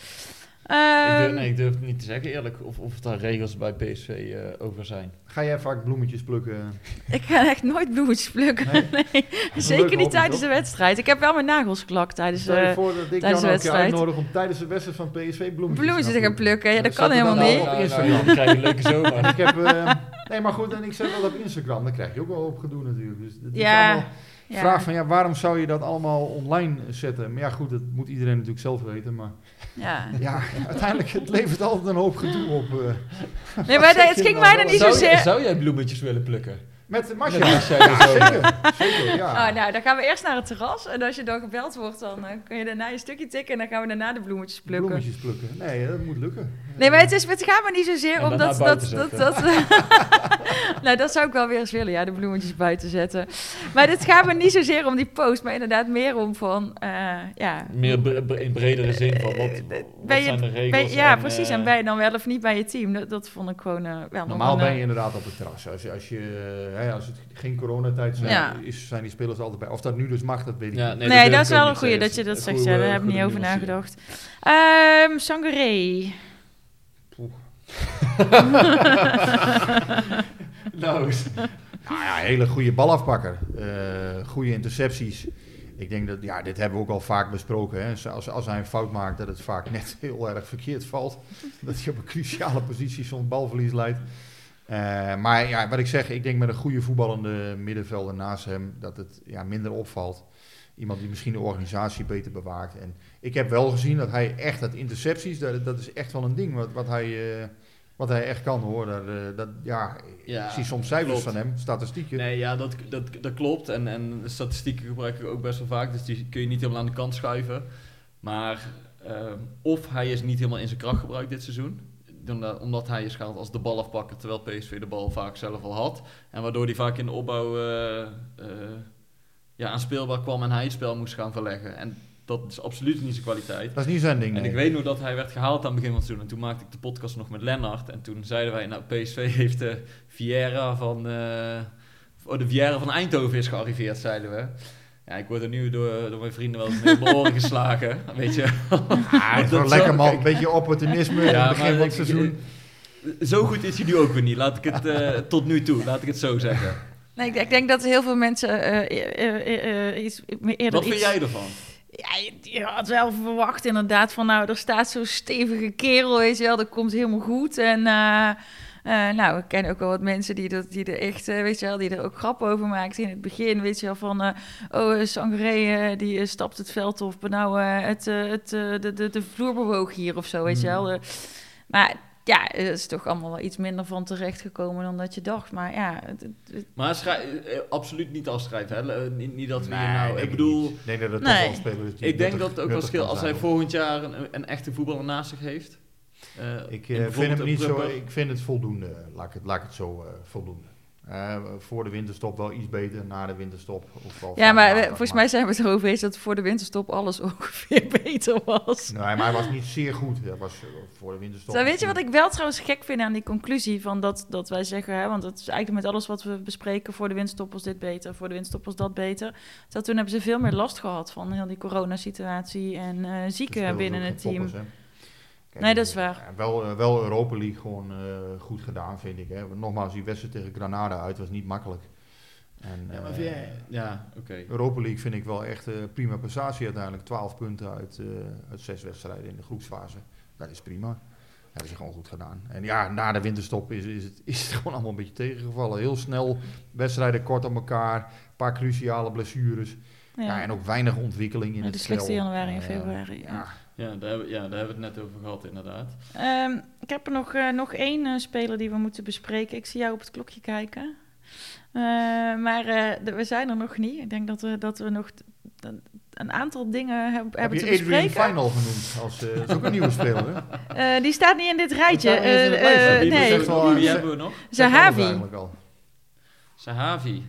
Ik, Ehm, durf, nee, ik durf het niet te zeggen eerlijk of, of daar regels bij PSV eh, over zijn. Ga jij vaak bloemetjes plukken? Ik ga echt nooit bloemetjes plukken. Nee? Zeker niet hobby, tijdens toch? de wedstrijd. Ik heb wel mijn nagels geklakt tijdens... Stel je eh voor dat ik jou tijdens de nou een keer wedstrijd. uitnodig om tijdens de wedstrijd van PSV bloemetjes, bloemetjes te gaan plukken. Ja, dat Zet kan helemaal al niet. op Nou, Instagram. nou, krijg je een leuke zomer. Ik heb, eh, nee, maar goed, en ik zet dat op Instagram. Dan krijg je ook wel op gedoe natuurlijk. Dus is Ja, allemaal ja. vraag van, ja, waarom zou je dat allemaal online zetten? Maar ja, goed, dat moet iedereen natuurlijk zelf weten. Maar Ja. ja, uiteindelijk, het levert altijd een hoop gedoe op. eh, Nee, maar het ging dan mij er niet zozeer... zou jij bloemetjes willen plukken? Met de Met. Masha Ja, zeker. Zeker, ja. Oh, nou, dan gaan we eerst naar het terras. En als je dan gebeld wordt, dan eh, kun je daarna je stukje tikken. En dan gaan we daarna de bloemetjes plukken. Bloemetjes plukken. Nee, dat moet lukken. Nee, maar het, is, het gaat me niet zozeer om dat... dat, dat, dat nou, dat zou ik wel weer eens willen, ja, de bloemetjes buiten zetten. Maar het gaat me niet zozeer om die post, maar inderdaad meer om van... eh, ja, Meer bre- in bredere zin van wat, wat ben je- zijn de ben- regels? ja, en, precies. eh, en ben je dan wel of niet bij je team? Dat, dat vond ik gewoon eh, wel... Normaal een, ben eh, je inderdaad op het terras. Als je, als je, eh, hè, als het geen coronatijd zijn, Ja. is, zijn die spelers altijd bij. Of dat nu dus mag, dat weet ik Ja, niet. nee, dat is wel een goeie te dat je dat zegt. Ja, goede- daar heb ik niet goede over nagedacht. Ehm Sangaré. Nou, Nou ja, hele goede balafpakker. eh goede intercepties. Ik denk dat, ja, dit hebben we ook al vaak besproken. Hè. Als, als hij een fout maakt, dat het vaak net heel erg verkeerd valt. Dat hij op een cruciale positie soms balverlies leidt. Eh, maar ja, wat ik zeg, ik denk met een goede voetballende middenvelder naast hem, dat het ja, minder opvalt. Iemand die misschien de organisatie beter bewaakt. En ik heb wel gezien dat hij echt, dat intercepties, dat, dat is echt wel een ding wat, wat, hij, eh, wat hij echt kan hoor. Dat, eh, dat, ja, Ja, ik zie soms cijfers klopt. van hem, statistieken. Nee, ja, dat, dat, dat klopt. En, en statistieken gebruik ik ook best wel vaak. Dus die kun je niet helemaal aan de kant schuiven. Maar ehm, of hij is niet helemaal in zijn kracht gebruikt dit seizoen. Omdat, hij is gehaald als de bal afpakken, terwijl PSV de bal vaak zelf al had. En waardoor hij vaak in de opbouw eh, eh, ja, aanspeelbaar kwam en hij het spel moest gaan verleggen. En dat is absoluut niet zijn kwaliteit. Dat is niet zijn ding. En nee. ik weet nog dat hij werd gehaald aan het begin van het seizoen. En toen maakte ik de podcast nog met Lennart. En toen zeiden wij, nou PSV heeft de Vieira van... oh, de Vieira van Eindhoven is gearriveerd, zeiden we. Ja, ik word er nu door, door mijn vrienden wel eens mee op mijn oren geslagen. Weet je. Het is wel Dat lekker man, een beetje opportunisme in het begin maar van het seizoen. Zo goed is hij nu ook weer niet. Laat ik het eh, tot nu toe, laat ik het zo zeggen. Nee, ik, ik denk dat heel veel mensen eh, eh, eh, eh, iets, eerder Wat vind iets... jij ervan? Ja, je, je had wel verwacht inderdaad van, nou, er staat zo'n stevige kerel, weet je wel, dat komt helemaal goed. En eh, eh, nou, ik ken ook wel wat mensen die, dat, die er echt, eh, weet je wel, die er ook grappen over maakten in het begin, weet je wel, van, eh, oh, uh, Sangaré, eh, die stapt het veld op, nou, eh, het, het, eh, de, de, de vloer bewoog hier of zo, weet je wel. Eh, maar ja, er is toch allemaal wel iets minder van terecht gekomen dan dat je dacht. Maar ja, het, het- het- Maar schrij- eh, absoluut niet afschrijven. Hè? Niet, niet dat we hier Nee, nou... denk Ik bedoel... niet. Nee, dat het Nee. toch wel is Ik denk dat het ook wel scheelt als hij volgend jaar een, een echte voetballer naast zich heeft. Eh, Ik eh, vind hem niet zo, ik vind het voldoende, laat ik het, laat ik het zo eh, voldoende. Eh, voor de winterstop wel iets beter, na de winterstop ook wel ja, maar volgens mij zijn we het erover eens dat voor de winterstop alles ongeveer beter was. Nee, maar hij was niet zeer goed. Hij was voor de winterstop. Zo, weet je wat ik wel trouwens gek vind aan die conclusie van dat, dat wij zeggen, hè, want dat is eigenlijk met alles wat we bespreken, voor de winterstop was dit beter, voor de winterstop was dat beter. Dat toen hebben ze veel meer last gehad van heel die coronasituatie en eh De zieken binnen het team. poppers. Kijk, Nee, dat is waar. ja, wel, eh, wel Europa League gewoon eh, goed gedaan, vind ik. Hè. Nogmaals, die wedstrijd tegen Granada uit was niet makkelijk. En, Ja, maar eh, jij- Ja, oké. Europa League vind ik wel echt een prima prestatie uiteindelijk. 12 punten uit, eh, uit zes wedstrijden in de groepsfase. Dat is prima. hebben ze gewoon goed gedaan. En ja, na de winterstop is, is, het, is het gewoon allemaal een beetje tegengevallen. Heel snel, wedstrijden kort op elkaar, een paar cruciale blessures. Ja. Ja. en ook weinig ontwikkeling in Ja, het de slechtste spel. januari en februari, ja. Ja. Ja, daar hebben, ja, daar hebben we het net over gehad, inderdaad. Ehm, ik heb er nog, eh, nog één eh, speler die we moeten bespreken. Ik zie jou op het klokje kijken. Eh, maar eh, we zijn er nog niet. Ik denk dat we, dat we nog een- aantal dingen heb- Heb hebben je te Adrian bespreken. Final genoemd? Als, eh, dat is ook een nieuwe speler, hè? Eh, die staat niet in dit rijtje. Eh, eh, Die nee, ze- hebben we nog? Zahavi. Sahavi.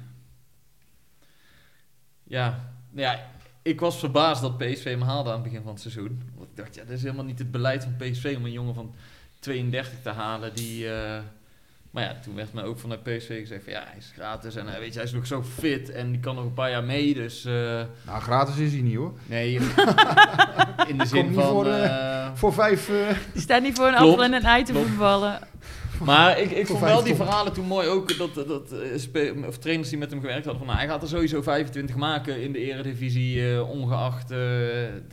Ja, ja, ik was verbaasd dat PSV hem haalde aan het begin van het seizoen. Dacht, ja, dat is helemaal niet het beleid van PSV om een jongen van 32 te halen die... eh, maar ja, toen werd mij ook vanuit PSV gezegd van ja, hij is gratis en weet je, hij is nog zo fit en die kan nog een paar jaar mee, dus... eh, Nou, gratis is hij niet, hoor. nee, in de zin van... voor, eh, Voor vijf... die staat niet voor een appel en een ei te voetballen. Maar ik, ik vond wel die verhalen toen mooi ook. Dat, dat, of trainers die met hem gewerkt hadden. Van, nou, hij gaat er sowieso 25 maken in de eredivisie. ongeacht. eh,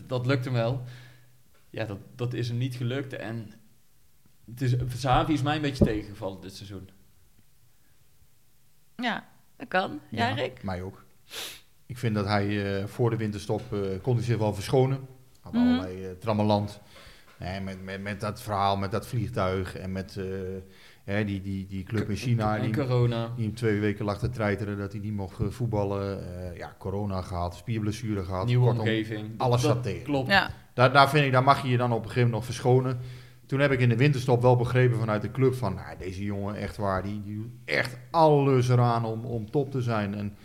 dat lukt hem wel. Ja, dat, dat is hem niet gelukt. En het is, is mij een beetje tegengevallen dit seizoen. Ja, dat kan. Ja, Rick? Mij ook. Ik vind dat hij eh, voor de winterstop eh, kon hij zich wel verschonen. Had Mhm. allerlei uh, trammeland. Nee, met, met, met dat verhaal, met dat vliegtuig en met eh, hè, die, die, die club in China. En Die, corona. die hem twee weken lag te treiteren dat hij niet mocht voetballen. Eh, ja, corona gehad, spierblessure gehad. Nieuwe Kortom, omgeving. alles Dat zat tegen. Klopt. Ja. Daar, daar vind ik, daar mag je je dan op een gegeven moment nog verschonen. Toen heb ik in de winterstop wel begrepen vanuit de club van, nou, deze jongen echt waar, die, die doet echt alles eraan om, om top te zijn. En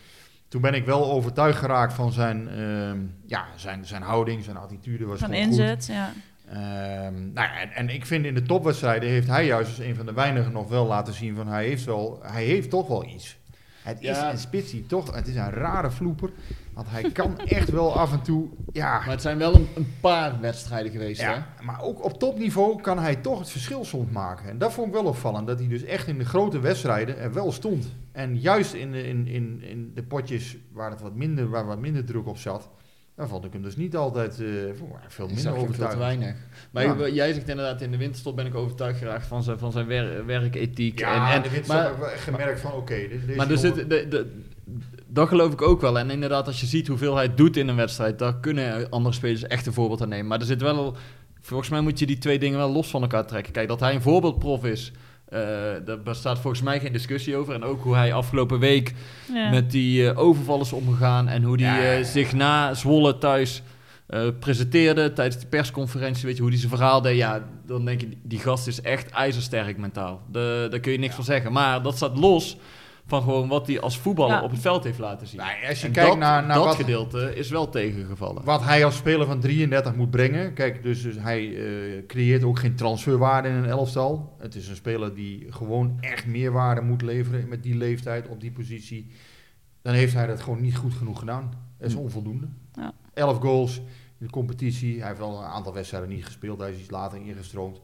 toen ben ik wel overtuigd geraakt van zijn, ehm, ja, zijn, zijn houding, zijn attitude was Van gewoon goed. inzet, ja. Ehm, nou ja, en, en ik vind in de topwedstrijden heeft hij juist als een van de weinigen nog wel laten zien van hij heeft, wel, hij heeft toch wel iets. Het is Ja. een spitsie, toch? Het is een rare vloeper. Want hij kan echt wel af en toe, ja, Maar het zijn wel een, een paar wedstrijden geweest. Hè? maar ook op topniveau kan hij toch het verschil soms maken. En dat vond ik wel opvallend, dat hij dus echt in de grote wedstrijden er wel stond. En juist in de, in, in, in de potjes waar, het wat minder, waar wat minder druk op zat, daar vond ik hem dus niet altijd eh, veel minder hem veel te weinig. Maar Ja. jij zegt inderdaad, in de winterstop ben ik overtuigd geraakt van zijn, van zijn wer- werkethiek. Ja, en, en, de winst maar, heb ik gemerkt van oké, dit- deze maar er zit, de, de, dat geloof ik ook wel. En inderdaad, als je ziet hoeveel hij doet in een wedstrijd, daar kunnen andere spelers echt een voorbeeld aan nemen. Maar er zit wel, volgens mij moet je die twee dingen wel los van elkaar trekken. Kijk, dat hij een voorbeeldprof is, eh, daar bestaat volgens mij geen discussie over. En ook hoe hij afgelopen week ja. met die eh, overval is omgegaan en hoe Ja, ja. eh, zich na Zwolle thuis eh, presenteerde tijdens de persconferentie, weet je, hoe hij zijn verhaal deed. Ja, dan denk je, die gast is echt ijzersterk mentaal. De, daar kun je niks van zeggen. Maar dat staat los van gewoon wat hij als voetballer Ja. op het veld heeft laten zien. Nou, als je En kijkt dat, naar, naar dat wat, gedeelte is wel tegengevallen. wat hij als speler van 33 moet brengen. Kijk, dus, dus hij eh, creëert ook geen transferwaarde in een elftal. Het is een speler die gewoon echt meerwaarde moet leveren met die leeftijd op die positie. Dan heeft hij dat gewoon niet goed genoeg gedaan. Dat is Hm. onvoldoende. Ja. 11 goals in de competitie. Hij heeft wel een aantal wedstrijden niet gespeeld. Hij is iets later ingestroomd.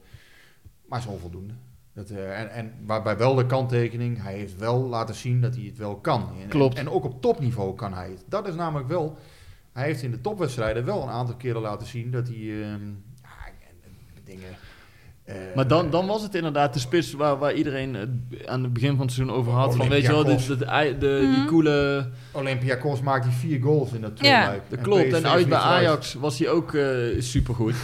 Maar is onvoldoende. Dat, eh, en, en waarbij wel de kanttekening, hij heeft wel laten zien dat hij het wel kan. En, Klopt. En, ook op topniveau kan hij het. Dat is namelijk wel, hij heeft in de topwedstrijden wel een aantal keren laten zien dat hij ehm, ja, en- en dingen... eh, Maar dan, dan was het inderdaad de spits waar, waar iedereen het aan het begin van het seizoen over had. Van, weet je wel, de, de, de, de- die Mhm. coole... Olympiakos maakt hij vier goals in dat Ja, tweeluik. Dat klopt. En uit bij. Ajax was hij ook eh supergoed.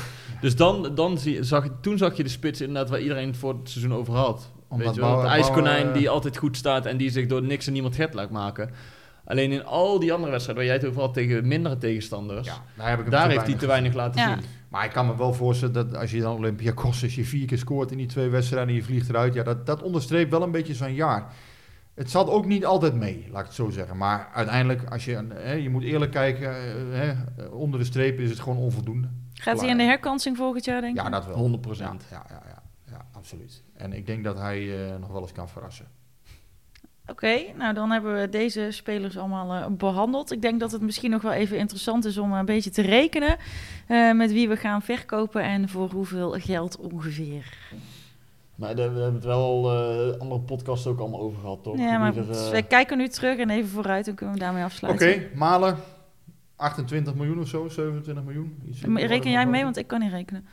Dus dan, dan zie, zag, toen zag je de spits inderdaad waar iedereen het voor het seizoen over had. Omdat Weet je wel, het ijskonijn die altijd goed staat en die zich door niks en niemand gek laat maken. Alleen in al die andere wedstrijden waar jij het over had tegen mindere tegenstanders, Ja, daar heb ik hem daar te heeft hij te weinig laten Ja. zien. Maar ik kan me wel voorstellen dat als je dan Olympiakos, als je vier keer scoort in die twee wedstrijden en je vliegt eruit, ja, dat, dat onderstreept wel een beetje zijn jaar. Het zat ook niet altijd mee, laat ik het zo zeggen. Maar uiteindelijk, als je, hè, je moet eerlijk kijken, eh, hè, onder de streep is het gewoon onvoldoende. Gaat hij in de herkansing volgend jaar, denk je? Ja, dat wel. 100%. Ja, ja, ja, ja, ja, absoluut. En ik denk dat hij eh, nog wel eens kan verrassen. Oké, nou dan hebben we deze spelers allemaal eh, behandeld. Ik denk dat het misschien nog wel even interessant is om een beetje te rekenen eh, met wie we gaan verkopen en voor hoeveel geld ongeveer. Maar daar we hebben het wel al eh, andere podcasts ook allemaal over gehad, toch? Ja, maar eh, wij kijken nu terug en even vooruit, dan kunnen we daarmee Oké, afsluiten. Malen, 28 miljoen of zo, 27 miljoen. Iets Reken jij mee, want ik kan niet rekenen.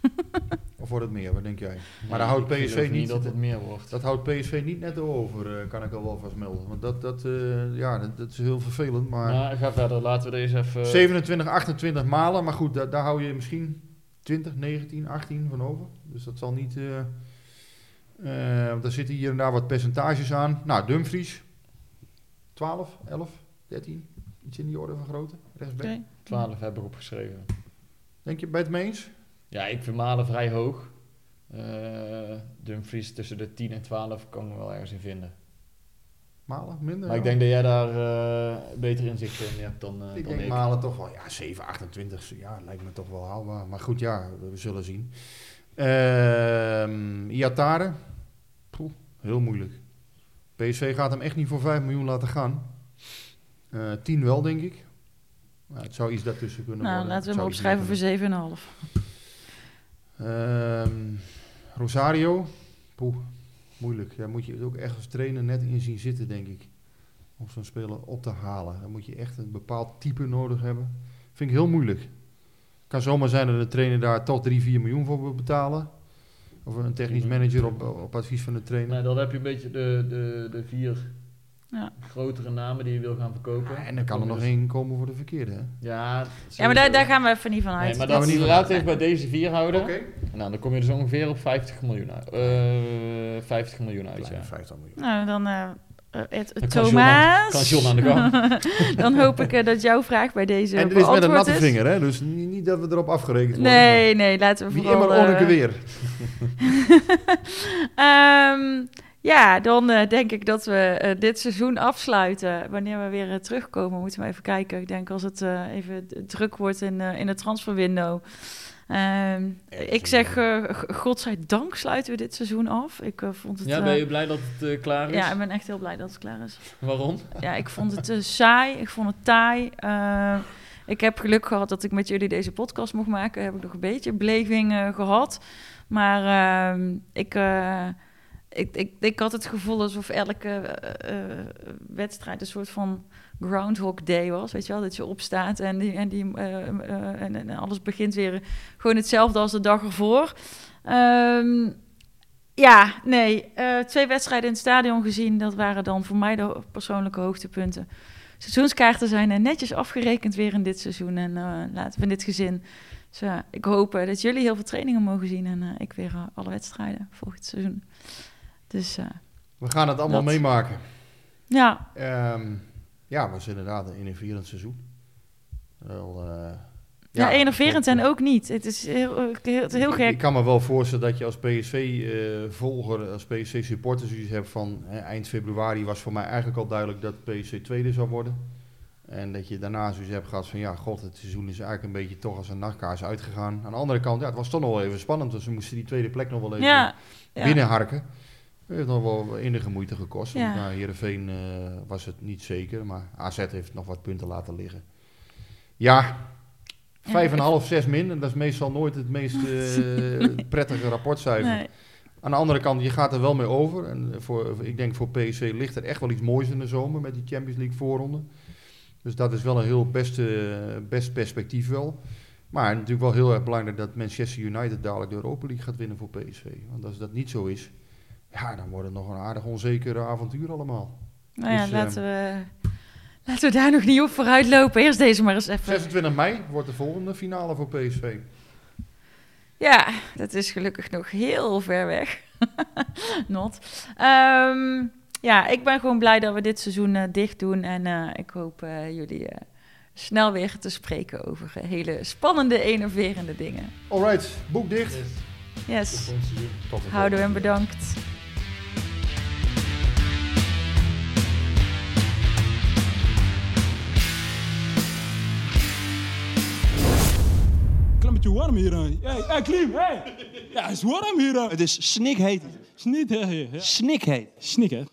Of wordt het meer? Wat denk jij? Maar Nee, houdt ik PSV geloof niet, dat het meer wordt. dat houdt PSV niet net over, eh, kan ik al wel vast melden. Want dat, dat, eh, ja, dat, dat is heel vervelend. Maar Maar ga verder, laten we deze even... 27, 28 malen. Maar goed, da- daar hou je misschien 20, 19, 18 van over. Dus dat zal niet... eh eh, want daar zitten hier en daar wat percentages aan. Nou, Dumfries. 12, 11, 13. Iets in die orde van grootte. Rechtsback. Oké. 12 heb ik opgeschreven. Denk je bij het mee eens? Ja, ik vind Malen vrij hoog. Eh Dumfries tussen de 10 en 12 kan ik wel ergens in vinden. Malen? Minder? Maar ik denk dat jij daar eh, beter inzicht in hebt dan, eh Ik dan denk ik. Malen toch wel, ja, 7, 28, ja, lijkt me toch wel haalbaar. Maar goed, ja, we, zullen zien. Ehm Iatare, Poeh, heel moeilijk. PSV gaat hem echt niet voor 5 miljoen laten gaan. Eh 10 wel, denk ik. Nou, het zou iets daartussen kunnen Nou, worden. laten we hem opschrijven voor 7,5. kunnen. Ehm, Rosario, Poeh, moeilijk. Daar moet je ook echt als trainer net in zien zitten, denk ik. Om zo'n speler op te halen. Dan moet je echt een bepaald type nodig hebben. Vind ik heel moeilijk. Kan zomaar zijn dat de trainer daar toch 3, 4 miljoen voor wil betalen. Of een technisch manager op, op advies van de trainer. Nee, dan heb je een beetje de, de, de vier Ja. grotere namen die je wil gaan verkopen. Ja, en dan kan er nog Dus- één komen voor de verkeerde. Hè? Ja, Ja, maar daar, daar gaan we even niet van uit. Nee, maar Dat- dat, we niet laten even bij deze vier houden. Oké. Nou, dan kom je dus ongeveer op 50 miljoen uit. Eh 50 miljoen uit, ja. Kleine 50 miljoen. Nou, dan eh, eh, het- Dan kan John aan- kan John aan de gang. dan hoop ik eh, dat jouw vraag bij deze En dit is met een natte is. vinger, hè? dus niet, niet dat we erop afgerekend worden. Nee, nee, laten we Wie vooral... immer Onneke eh, weer. Ehm, ja, dan eh, denk ik dat we eh, dit seizoen afsluiten. Wanneer we weer eh, terugkomen, moeten we even kijken. Ik denk als het even druk wordt in, in het transferwindow. Ehm, ik zeg, godzijdank sluiten we dit seizoen af. Ik vond het... Ja, ben je blij dat het klaar is? ja, ik ben echt heel blij dat het klaar is. Waarom? Ja, ik vond het saai. Ik vond het taai. Eh, ik heb geluk gehad dat ik met jullie deze podcast mocht maken. Heb ik nog een beetje beleving eh, gehad. Maar ehm, ik, ik, ik, ik had het gevoel alsof elke eh, eh, wedstrijd een soort van Groundhog Day was. Weet je wel, dat je opstaat en, die, en, die, eh, en, en alles begint weer gewoon hetzelfde als de dag ervoor. Ehm, ja, nee. twee wedstrijden in het stadion gezien. Dat waren dan voor mij de persoonlijke hoogtepunten. Seizoenskaarten zijn netjes afgerekend weer in dit seizoen. En eh, laten we dit gezin. Dus ik hoop dat jullie heel veel trainingen mogen zien. En ik weer alle wedstrijden volgend seizoen. Dus eh, We gaan het allemaal Dat- meemaken. ja, Ehm, ja, was inderdaad een innoverend seizoen. Wel, eh, ja, ik enerverend en eh, ook niet. Het is heel, eh, heel, het is heel ik, ik kan me wel voorstellen dat je als PSV-volger, als PSV-supporter zoiets hebt van... hè, eind februari was voor mij eigenlijk al duidelijk dat PSV tweede zou worden. En dat je daarna zoiets hebt gehad van... ja, god, het seizoen is eigenlijk een beetje toch als een nachtkaars uitgegaan. Aan de andere kant, ja, het was toch nog wel even spannend. Dus ze moesten die tweede plek nog wel even Ja, ja. Het heeft nog wel enige moeite gekost. Ja. Want na Heerenveen eh, was het niet zeker. Maar AZ heeft nog wat punten laten liggen. Ja, vijf en half, zes min. En dat is meestal nooit het meest eh, prettige rapportcijfer. Nee. Aan de andere kant, je gaat er wel mee over. En voor, ik denk voor PSV ligt er echt wel iets moois in de zomer met die Champions League voorronde. Dus dat is wel een heel best, eh, best perspectief wel. Maar natuurlijk wel heel erg belangrijk dat Manchester United dadelijk de Europa League gaat winnen voor PSV. Want als dat niet zo is, ja, dan wordt het nog een aardig onzeker avontuur allemaal. Nou ja, Dus, eh, laten, we, laten we daar nog niet op vooruit lopen. Eerst deze maar eens even. 26 mei wordt de volgende finale voor PSV. Ja, dat is gelukkig nog heel ver weg. Not. Ehm, ja, ik ben gewoon blij dat we dit seizoen eh, dicht doen. En eh, ik hoop eh, jullie eh, snel weer te spreken over hele spannende, enerverende dingen. Alright, boek dicht. Yes, Tot de houden we en volgende. bedankt. Beetje warm hier. Hey, Klim, hey. Ja, het is warm hier. Het is snikheet. Snikheet. Snikheet. Snikheet.